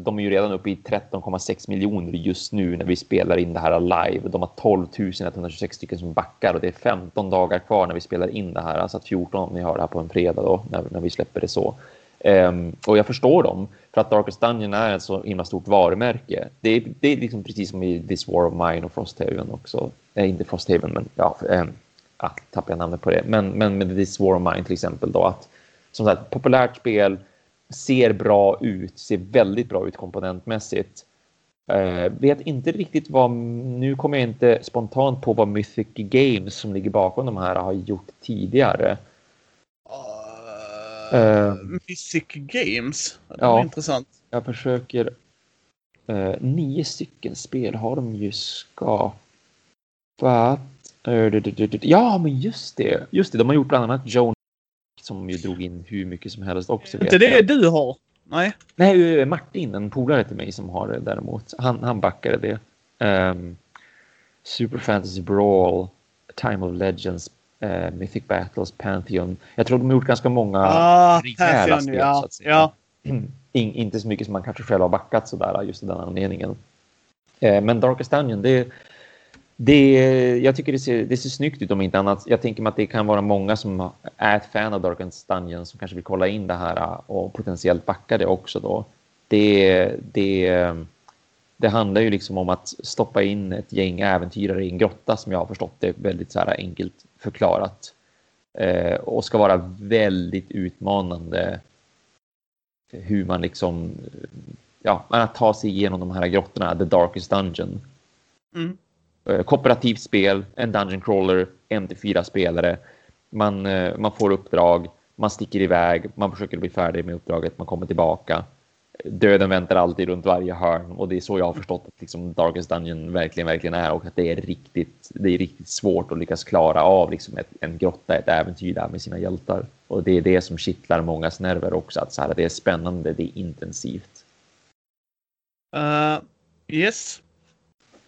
de är ju redan uppe i 13,6 miljoner just nu när vi spelar in det här live. De har 12 126 stycken som backar och det är 15 dagar kvar när vi spelar in det här. Alltså att 14 om ni hör det här på en fredag då, när, när vi släpper det så. Um, och jag förstår dem, för att Darkest Dungeon är ett så himla stort varumärke. Det är, det är liksom precis som i This War of Mine och Frosthaven också. Eh, inte Frosthaven, men ja, um, ah, tappar jag namnet på det, men, men med This War of Mine till exempel då att som sagt, populärt spel ser bra ut, ser väldigt bra ut komponentmässigt. Uh, vet inte riktigt vad, nu kommer jag inte spontant på vad Mythic Games som ligger bakom de här har gjort tidigare. Uh, uh, Mythic Games? Det ja, intressant. Jag försöker. Uh, nio stycken spel har de ju skapat. Eh, ja, men just det. Just det, de har gjort bland annat Joan som ju drog in hur mycket som helst också. Inte det du har? Nej. Nej, eh, Martin, en polare till mig som har det däremot. Han, han backade det. Um, Super Fantasy Brawl, Time of Legends, uh, Mythic Battles, Pantheon. Jag tror de har gjort ganska många ah, rejäla spel. Ja, så att säga. Ja. In, inte så mycket som man kanske själv har backat sådär just av den anledningen. Uh, men Darkest Dungeon, det, det, jag tycker det ser, det ser snyggt ut om inte annat. Jag tänker mig att det kan vara många som är ett fan av Darkest Dungeon som kanske vill kolla in det här och potentiellt backa det också då. Det, det, det handlar ju liksom om att stoppa in ett gäng äventyrare i en grotta som jag har förstått det väldigt så här enkelt förklarat. Eh, och ska vara väldigt utmanande hur man liksom, ja, att ta sig igenom de här grottorna, The Darkest Dungeon. Mm. Eh, kooperativt spel, en dungeon crawler, en till fyra spelare. Man, eh, man får uppdrag, man sticker iväg, man försöker bli färdig med uppdraget, man kommer tillbaka. döden väntar alltid runt varje hörn och det är så jag har förstått att liksom Darkest Dungeon verkligen, verkligen är och att det är riktigt, det är riktigt svårt att lyckas klara av liksom ett, en grotta, ett äventyr där med sina hjältar. Och det är det som kittlar mångas nerver också, att så här, det är spännande, det är intensivt. Uh, yes.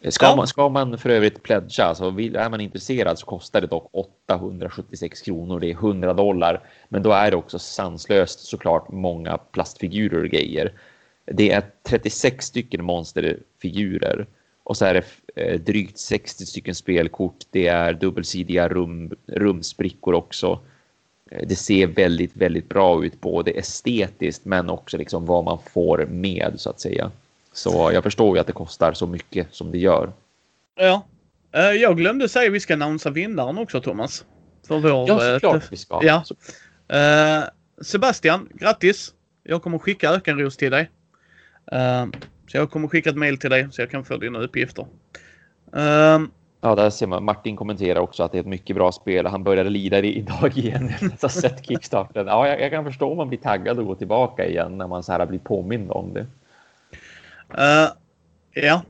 Ska, ja. man, ska man för övrigt pledga, alltså är man intresserad så kostar det dock 876 kronor. Det är 100 dollar, men då är det också sanslöst såklart många plastfigurer och grejer. Det är 36 stycken monsterfigurer och så är det eh, drygt 60 stycken spelkort. Det är dubbelsidiga rum, rumsbrickor också. Eh, det ser väldigt, väldigt bra ut, både estetiskt men också liksom vad man får med så att säga. Så jag förstår ju att det kostar så mycket som det gör. Ja. Eh, jag glömde säga att vi ska annonsera vinnaren också Thomas. För vår, ja, såklart vi ska. Ja. Uh, Sebastian, grattis! Jag kommer skicka ökenros till dig. Så jag kommer skicka ett mail till dig så jag kan få dina uppgifter. Ja, där ser man. Martin kommenterar också att det är ett mycket bra spel. Han började lida idag igen efter att ha sett kickstarten. Ja, jag, jag, kan förstå om man blir taggad och går tillbaka igen när man så här blir påmind om det. Uh, ja.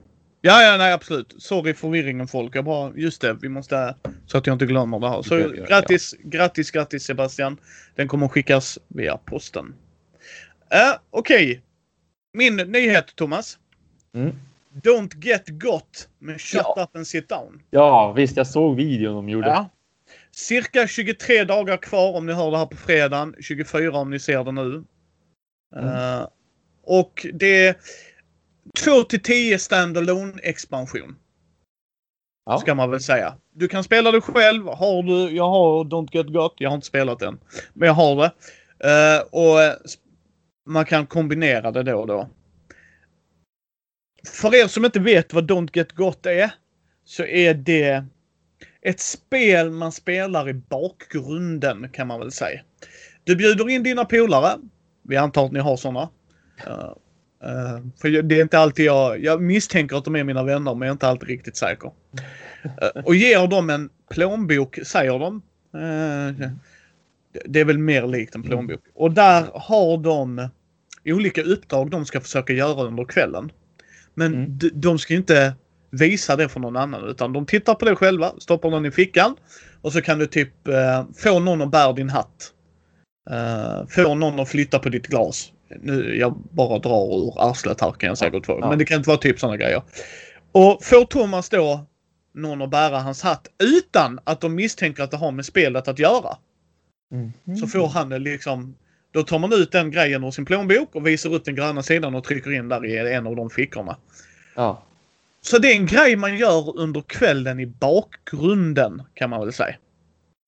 Ja, ja, nej absolut. Sorry förvirringen folk. Jag bara, just det, vi måste, så att jag inte glömmer det här. Så ja, ja, grattis, ja. grattis, grattis Sebastian. Den kommer skickas via posten. Uh, Okej. Okay. Min nyhet Thomas. Mm. Don't get got med Shut ja. up and sit down. Ja, visst. Jag såg videon de gjorde. Ja. Cirka 23 dagar kvar om ni hör det här på fredagen. 24 om ni ser det nu. Mm. Uh, och det 2 till 10 standalone expansion. Ja. Ska man väl säga. Du kan spela det själv. Har du, jag har Don't Get Got. Jag har inte spelat den. Men jag har det. Uh, och man kan kombinera det då och då. För er som inte vet vad Don't Get Got är. Så är det ett spel man spelar i bakgrunden kan man väl säga. Du bjuder in dina polare. Vi antar att ni har sådana. Uh, Uh, för det är inte alltid jag, jag misstänker att de är mina vänner men jag är inte alltid riktigt säker. Uh, och ger dem en plånbok, säger de. Uh, det är väl mer likt en plånbok. Och där har de olika uppdrag de ska försöka göra under kvällen. Men mm. de, de ska inte visa det för någon annan utan de tittar på det själva, stoppar den i fickan och så kan du typ få någon att bära din hatt. få någon att flytta på ditt glas nu, jag bara drar ur arslet här kan jag säkert få. Ja. Men det kan inte vara typ sådana grejer. Och får Thomas då någon att bära hans hatt utan att de misstänker att det har med spelet att göra. Mm. Så får han det liksom. Då tar man ut den grejen ur sin plånbok och visar upp den gröna sidan och trycker in där i en av de fickorna. Ja. Så det är en grej man gör under kvällen i bakgrunden kan man väl säga.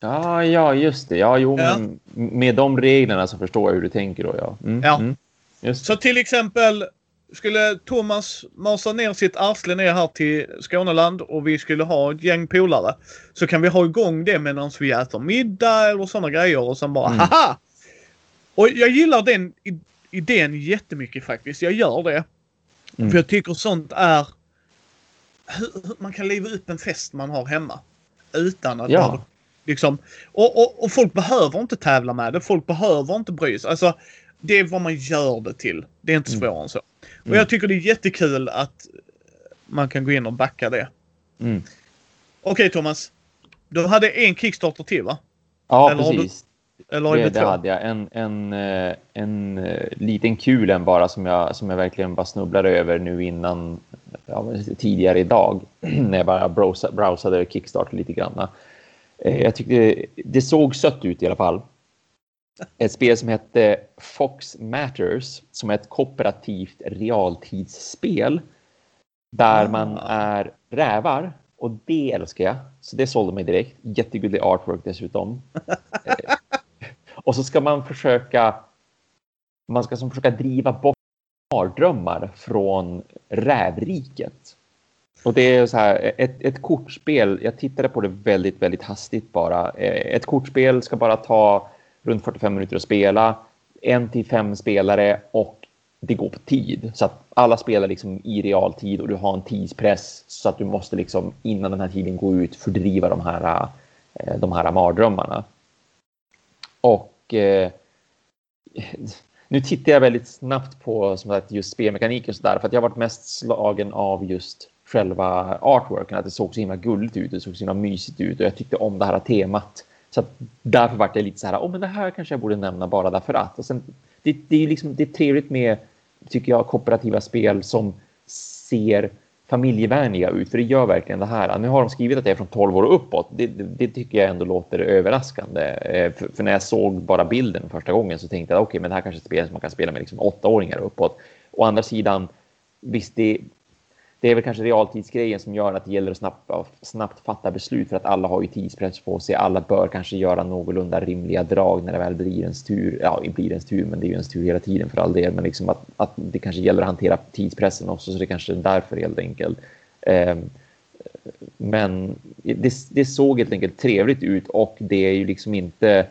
Ja, ja, just det. Ja, jo, ja. men med de reglerna så förstår jag hur du tänker då, ja. Mm, ja. Mm, så till exempel skulle Thomas masa ner sitt arsle ner här till Skåneland och vi skulle ha ett gäng polare. Så kan vi ha igång det medan vi äter middag eller sådana grejer och sen bara mm. haha! Och jag gillar den idén jättemycket faktiskt. Jag gör det. Mm. För jag tycker sånt är hur, man kan leva upp en fest man har hemma. Utan att ja. Liksom. Och, och, och, folk behöver inte tävla med det. Folk behöver inte bry sig. Alltså, det är vad man gör det till. Det är inte mm. svårare mm. än så. Och mm. jag tycker det är jättekul att man kan gå in och backa det. Mm. Okej okay, Thomas. Du hade en Kickstarter till va? Ja, eller precis. Du, eller det, det hade jag. En, en, eh, en, en eh, liten kulen bara som jag, som jag verkligen bara snubblade över nu innan ja, tidigare idag. när jag bara browsade, browsade Kickstarter lite grann. Eh, jag tyckte det såg sött ut i alla fall. Ett spel som hette Fox Matters som är ett kooperativt realtidsspel där man ah. är rävar och det älskar jag. Så det sålde mig direkt. Jättegullig artwork dessutom. Eh, och så ska man försöka. Man ska som försöka driva bort mardrömmar från rävriket. Och det är så här, ett, ett kortspel, jag tittade på det väldigt, väldigt hastigt bara. Eh, ett kortspel ska bara ta runt 45 minuter att spela, en till fem spelare och det går på tid. Så att alla spelar liksom i realtid och du har en tidspress så att du måste liksom innan den här tiden gå ut fördriva de här, eh, de här mardrömmarna. Och eh, Nu tittar jag väldigt snabbt på som sagt, just spelmekaniken och sådär för att jag har varit mest slagen av just själva artworken, att det såg så himla gulligt ut, det såg så himla mysigt ut och jag tyckte om det här temat. Så att därför var det lite så här, oh, men det här kanske jag borde nämna bara därför att. Och sen, det, det är liksom, det är trevligt med, tycker jag, kooperativa spel som ser familjevänliga ut, för det gör verkligen det här. Nu har de skrivit att det är från 12 år och uppåt. Det, det, det tycker jag ändå låter överraskande. Eh, för, för, när jag såg bara bilden första gången så tänkte jag okej, okay, men det här kanske är ett spel som man kan spela med liksom åttaåringar uppåt. Å andra sidan, visst, det, det är väl kanske realtidsgrejen som gör att det gäller att snabbt, snabbt fatta beslut för att alla har ju tidspress på sig. Alla bör kanske göra någorlunda rimliga drag när det väl blir ens tur. Ja, det blir ens tur, men det är ju ens tur hela tiden för all del. Men liksom att, att det kanske gäller att hantera tidspressen också, så det kanske är därför helt enkelt. Ehm, men det, det såg helt enkelt trevligt ut och det är ju liksom inte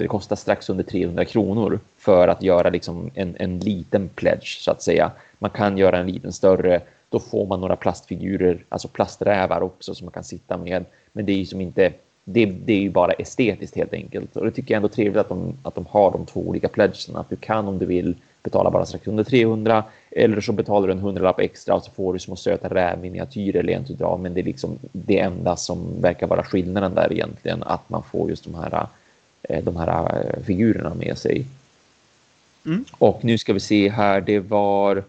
det kostar strax under 300 kronor för att göra liksom en, en liten pledge så att säga. Man kan göra en liten större. Då får man några plastfigurer, alltså plasträvar också som man kan sitta med. Men det är ju som inte. Det, det är ju bara estetiskt helt enkelt och det tycker jag ändå är trevligt att de, att de har de två olika pledgerna. Att du kan om du vill betala bara strax under 300 eller så betalar du en hundralapp extra och så får du små söta rävminiatyrer lent utdrag. Men det är liksom det enda som verkar vara skillnaden där egentligen att man får just de här de här eh, figurerna med sig. Mm. Och nu ska vi se här, det var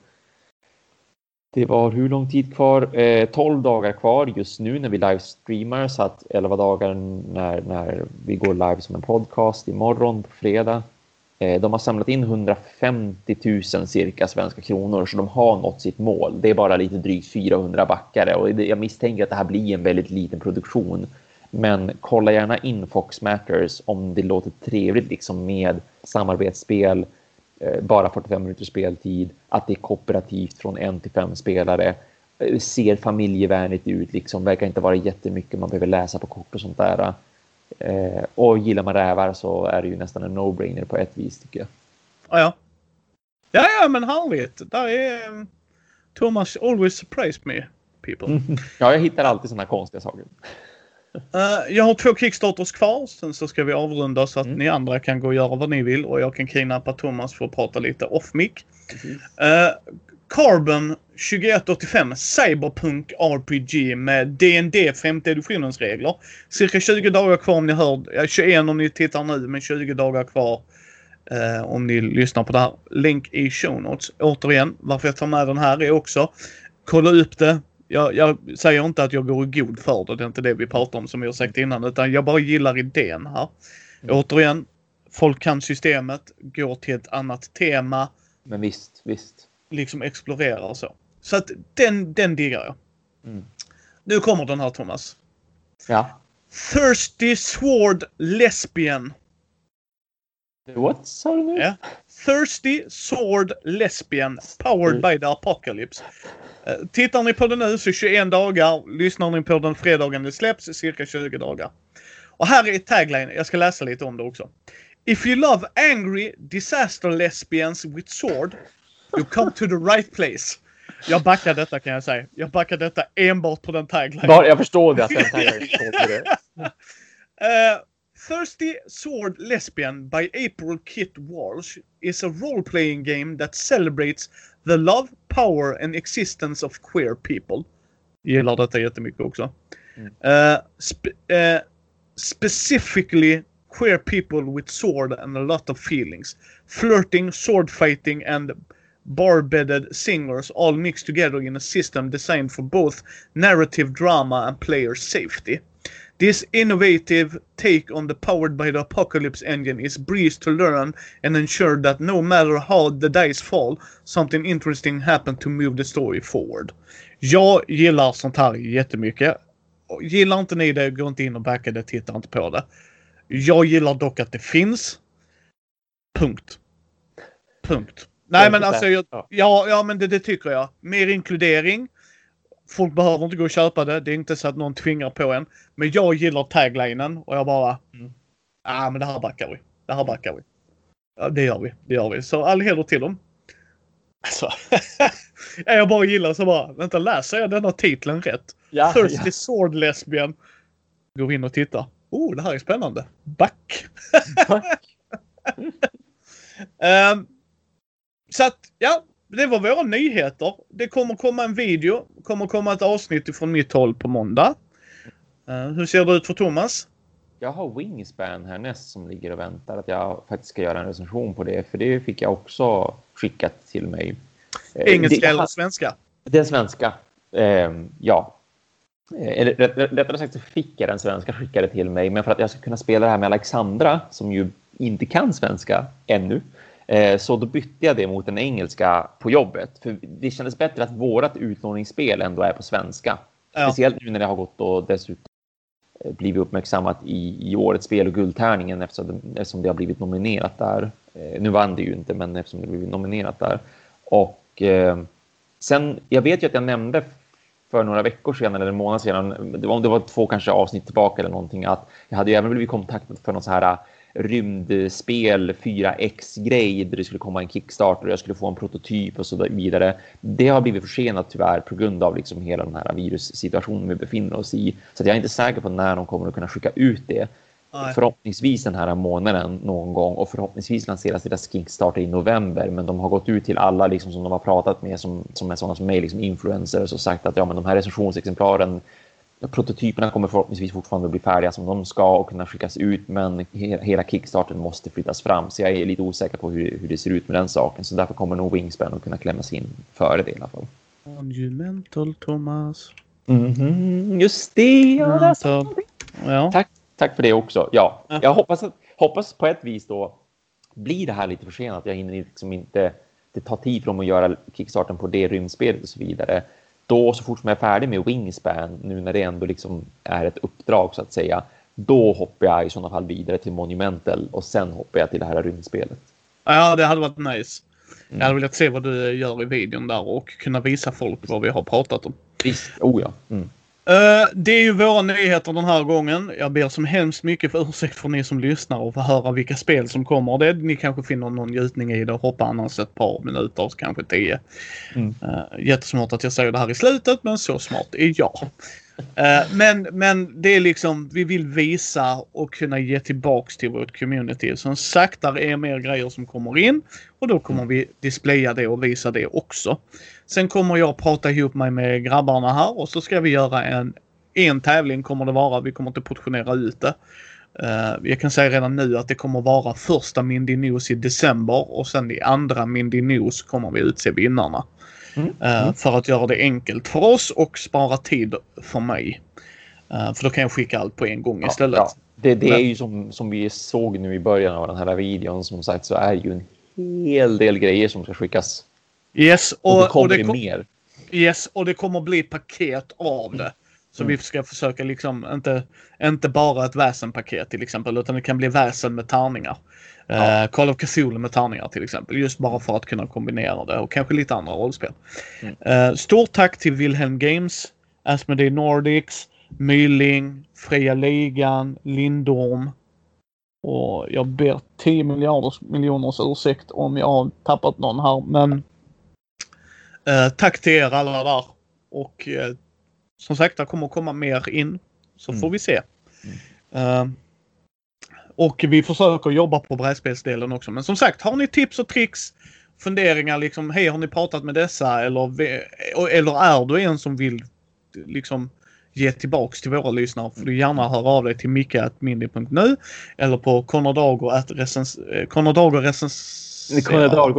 det var hur lång tid kvar? Eh, 12 dagar kvar just nu när vi livestreamar så att 11 dagar när, när vi går live som en podcast imorgon på fredag. Eh, de har samlat in 150 000 cirka svenska kronor så de har nått sitt mål. Det är bara lite drygt 400 backare och jag misstänker att det här blir en väldigt liten produktion men kolla gärna in Fox Matters om det låter trevligt liksom med samarbetsspel, eh, bara 45 minuters speltid, att det är kooperativt från en till fem spelare, eh, ser familjevänligt ut, liksom, verkar inte vara jättemycket man behöver läsa på kort och sånt där. Eh, och gillar man rävar så är det ju nästan en no-brainer på ett vis tycker jag. Ja, ja. Ja, ja, men härligt. Där är um, Thomas always surprised me, people. ja, jag hittar alltid sådana konstiga saker. Uh, jag har två Kickstarters kvar. Sen så ska vi avrunda så att mm. ni andra kan gå och göra vad ni vill och jag kan kidnappa Thomas för att prata lite off mic. Uh, Carbon 2185 Cyberpunk RPG med D&D 50 editionens regler. Cirka 20 dagar kvar om ni hör. Ja, 21 om ni tittar nu men 20 dagar kvar uh, om ni lyssnar på det här. Länk i show notes. Återigen, varför jag tar med den här är också kolla upp det jag, jag, säger inte att jag går i god för det, det är inte det vi pratar om som vi har sagt innan, utan jag bara gillar idén här. Mm. Återigen, folk kan systemet, går till ett annat tema. Men visst, visst. Liksom explorerar och så. Så att den, den diggar jag. Mm. Nu kommer den här Thomas. Ja. Thirsty Sword Lesbian. What sa du nu? Ja. Thirsty Sword Lesbian Powered by the Apocalypse. Eh, tittar ni på det nu så 21 dagar. Lyssnar ni på den fredagen det släpps cirka 20 dagar. Och här är tagline. Jag ska läsa lite om det också. If you love angry disaster lesbians with sword, you come to the right place. Jag backar detta kan jag säga. Jag backar detta enbart på den tagline. jag förstår det att den tagline det. uh, Thirsty Sword Lesbian by April Kit Walsh is a role-playing game that celebrates The Love, Power and Existence of Queer People. Gillar detta jättemycket också. Mm. Uh, spe uh, specifically queer people with sword and a lot of feelings. Flirting, sword fighting and bar-bedded singers all mixed together in a system designed for both narrative drama and player safety. This innovative take on the powered by the apocalypse engine is breeze to learn and ensure that no matter how the dice fall, something interesting happen to move the story forward. Jag gillar sånt här jättemycket. Gillar inte ni det, gå inte in och backa det, titta inte på det. Jag gillar dock att det finns. Punkt. Punkt. Nej men alltså, jag, ja, ja men det, det tycker jag. Mer inkludering folk behöver inte gå och köpa det. Det är inte så att någon tvingar på en. Men jag gillar taglinen och jag bara... Mm. ah, men det här backar vi. Det här backar vi. Ja, det gör vi. Det gör vi. Så all heder till dem. Alltså. jag bara gillar så bara, vänta läser jag denna titeln rätt? Ja, Thirsty ja. Sword Lesbian. Går in och tittar. Oh, det här är spännande. Back. Back. Uh, så att, ja. Det var våra nyheter. Det kommer komma en video. Det kommer komma ett avsnitt från mitt håll på måndag. Uh, hur ser det ut för Thomas? Jag har Wingspan härnäst som ligger och väntar att jag faktiskt ska göra en recension på det. För det fick jag också skickat till mig. Engelska det, eller svenska? Den svenska. Eh, ja, Eh, eller rättare sagt så fick jag den svenska skickade till mig, men för att jag ska kunna spela det här med Alexandra, som ju inte kan svenska ännu, eh, så då bytte jag det mot den engelska på jobbet. För det kändes bättre att vårat utlåningsspel ändå är på svenska. Ja. Speciellt nu när det har gått och dessutom eh, blivit uppmärksammat i, i årets spel och guldtärningen eftersom, eftersom det har blivit nominerat där. Nu vann det ju inte, men eftersom det blivit nominerat där. Och eh, sen, jag vet ju att jag nämnde för några veckor sedan eller en månad sedan, det var, det var två kanske avsnitt tillbaka eller någonting, att jag hade ju även blivit kontaktad för något så här rymdspel 4X-grej där det skulle komma en Kickstarter och jag skulle få en prototyp och så vidare. Det har blivit försenat tyvärr på grund av liksom hela den här virussituationen vi befinner oss i. Så jag är inte säker på när de kommer att kunna skicka ut det. Nej. Förhoppningsvis den här månaden någon gång och förhoppningsvis lanseras deras Kickstarter i november. Men de har gått ut till alla liksom, som de har pratat med som, som är sådana som mig, liksom influencers och sagt att ja, men de här recensionsexemplaren prototyperna kommer förhoppningsvis fortfarande bli färdiga som de ska och kunna skickas ut, men hela Kickstarten måste flyttas fram. Så jag är lite osäker på hur, hur det ser ut med den saken. Så därför kommer nog Wingspan att kunna klämmas in före det i alla fall. Monumental Thomas. Mm -hmm, just det! Ja, ja. Tack tack för det också. Ja, jag hoppas, att, hoppas på ett vis då blir det här lite försenat. Jag hinner liksom inte, det tar tid för dem att göra kickstarten på det rymdspelet och så vidare. Då så fort som jag är färdig med Wingspan, nu när det ändå liksom är ett uppdrag så att säga, då hoppar jag i sådana fall vidare till Monumental och sen hoppar jag till det här rymdspelet. Ja, det hade varit nice. Mm. Jag hade velat se vad du gör i videon där och kunna visa folk vad vi har pratat om. Visst, oh ja. Mm. Uh, det är ju våra nyheter den här gången. Jag ber som hemskt mycket för ursäkt för ni som lyssnar och får höra vilka spel som kommer. Det, ni kanske finner någon njutning i det och hoppar annars ett par minuter, kanske tio. Mm. Uh, jättesmart att jag säger det här i slutet, men så smart är jag. Eh, men, men det är liksom, vi vill visa och kunna ge tillbaks till vårt community. Som sagt, där är mer grejer som kommer in och då kommer mm. vi displaya det och visa det också. Sen kommer jag prata ihop mig med grabbarna här och så ska vi göra en, en tävling kommer det vara. Vi kommer inte portionera ut det. Uh, jag kan säga redan nu att det kommer vara första Mindy News i december och sen i andra Mindy News kommer vi utse vinnarna. Mm. Uh, för att göra det enkelt för oss och spara tid för mig. Uh, för då kan jag skicka allt på en gång istället. Ja. Det, det är ju som, som vi såg nu i början av den här videon som sagt så är ju en hel del grejer som ska skickas Yes, och, och det kommer och det kom, mer. Yes, och det kommer bli paket av det. Så mm. vi ska försöka liksom inte, inte bara ett väsenpaket till exempel, utan det kan bli väsen med tärningar. Ja. Uh, Call of Cthulhu med tärningar till exempel, just bara för att kunna kombinera det och kanske lite andra rollspel. Mm. Uh, stort tack till Wilhelm Games, Asmodee Nordics, Myling, Fria Ligan, Lindorm. Och jag ber 10 miljarders miljoners ursäkt om jag har tappat någon här, men Eh, tack till er alla där. Och som sagt, det kommer komma mer in. Så mm. får vi se. Mm. Och vi försöker jobba på brädspelsdelen också. Men som sagt, har ni tips och tricks, funderingar liksom, hej har ni pratat med dessa eller, eller är du en som vill liksom ge tillbaks till våra lyssnare får du gärna höra av dig till micke.mindy.nu eller på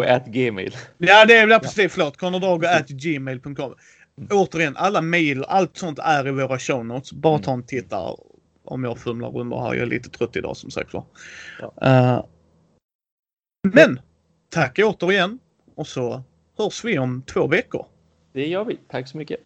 at gmail. Ja, det är ja, precis. Förlåt. Connordago at gmail.com. Mm. Återigen, alla mail, allt sånt är i våra show notes. Bara ta en titt där om jag fumlar runt här. Jag är lite trött idag som sagt var. Ja. Uh, men tack återigen och så hörs vi om två veckor. Det gör vi. Tack så mycket.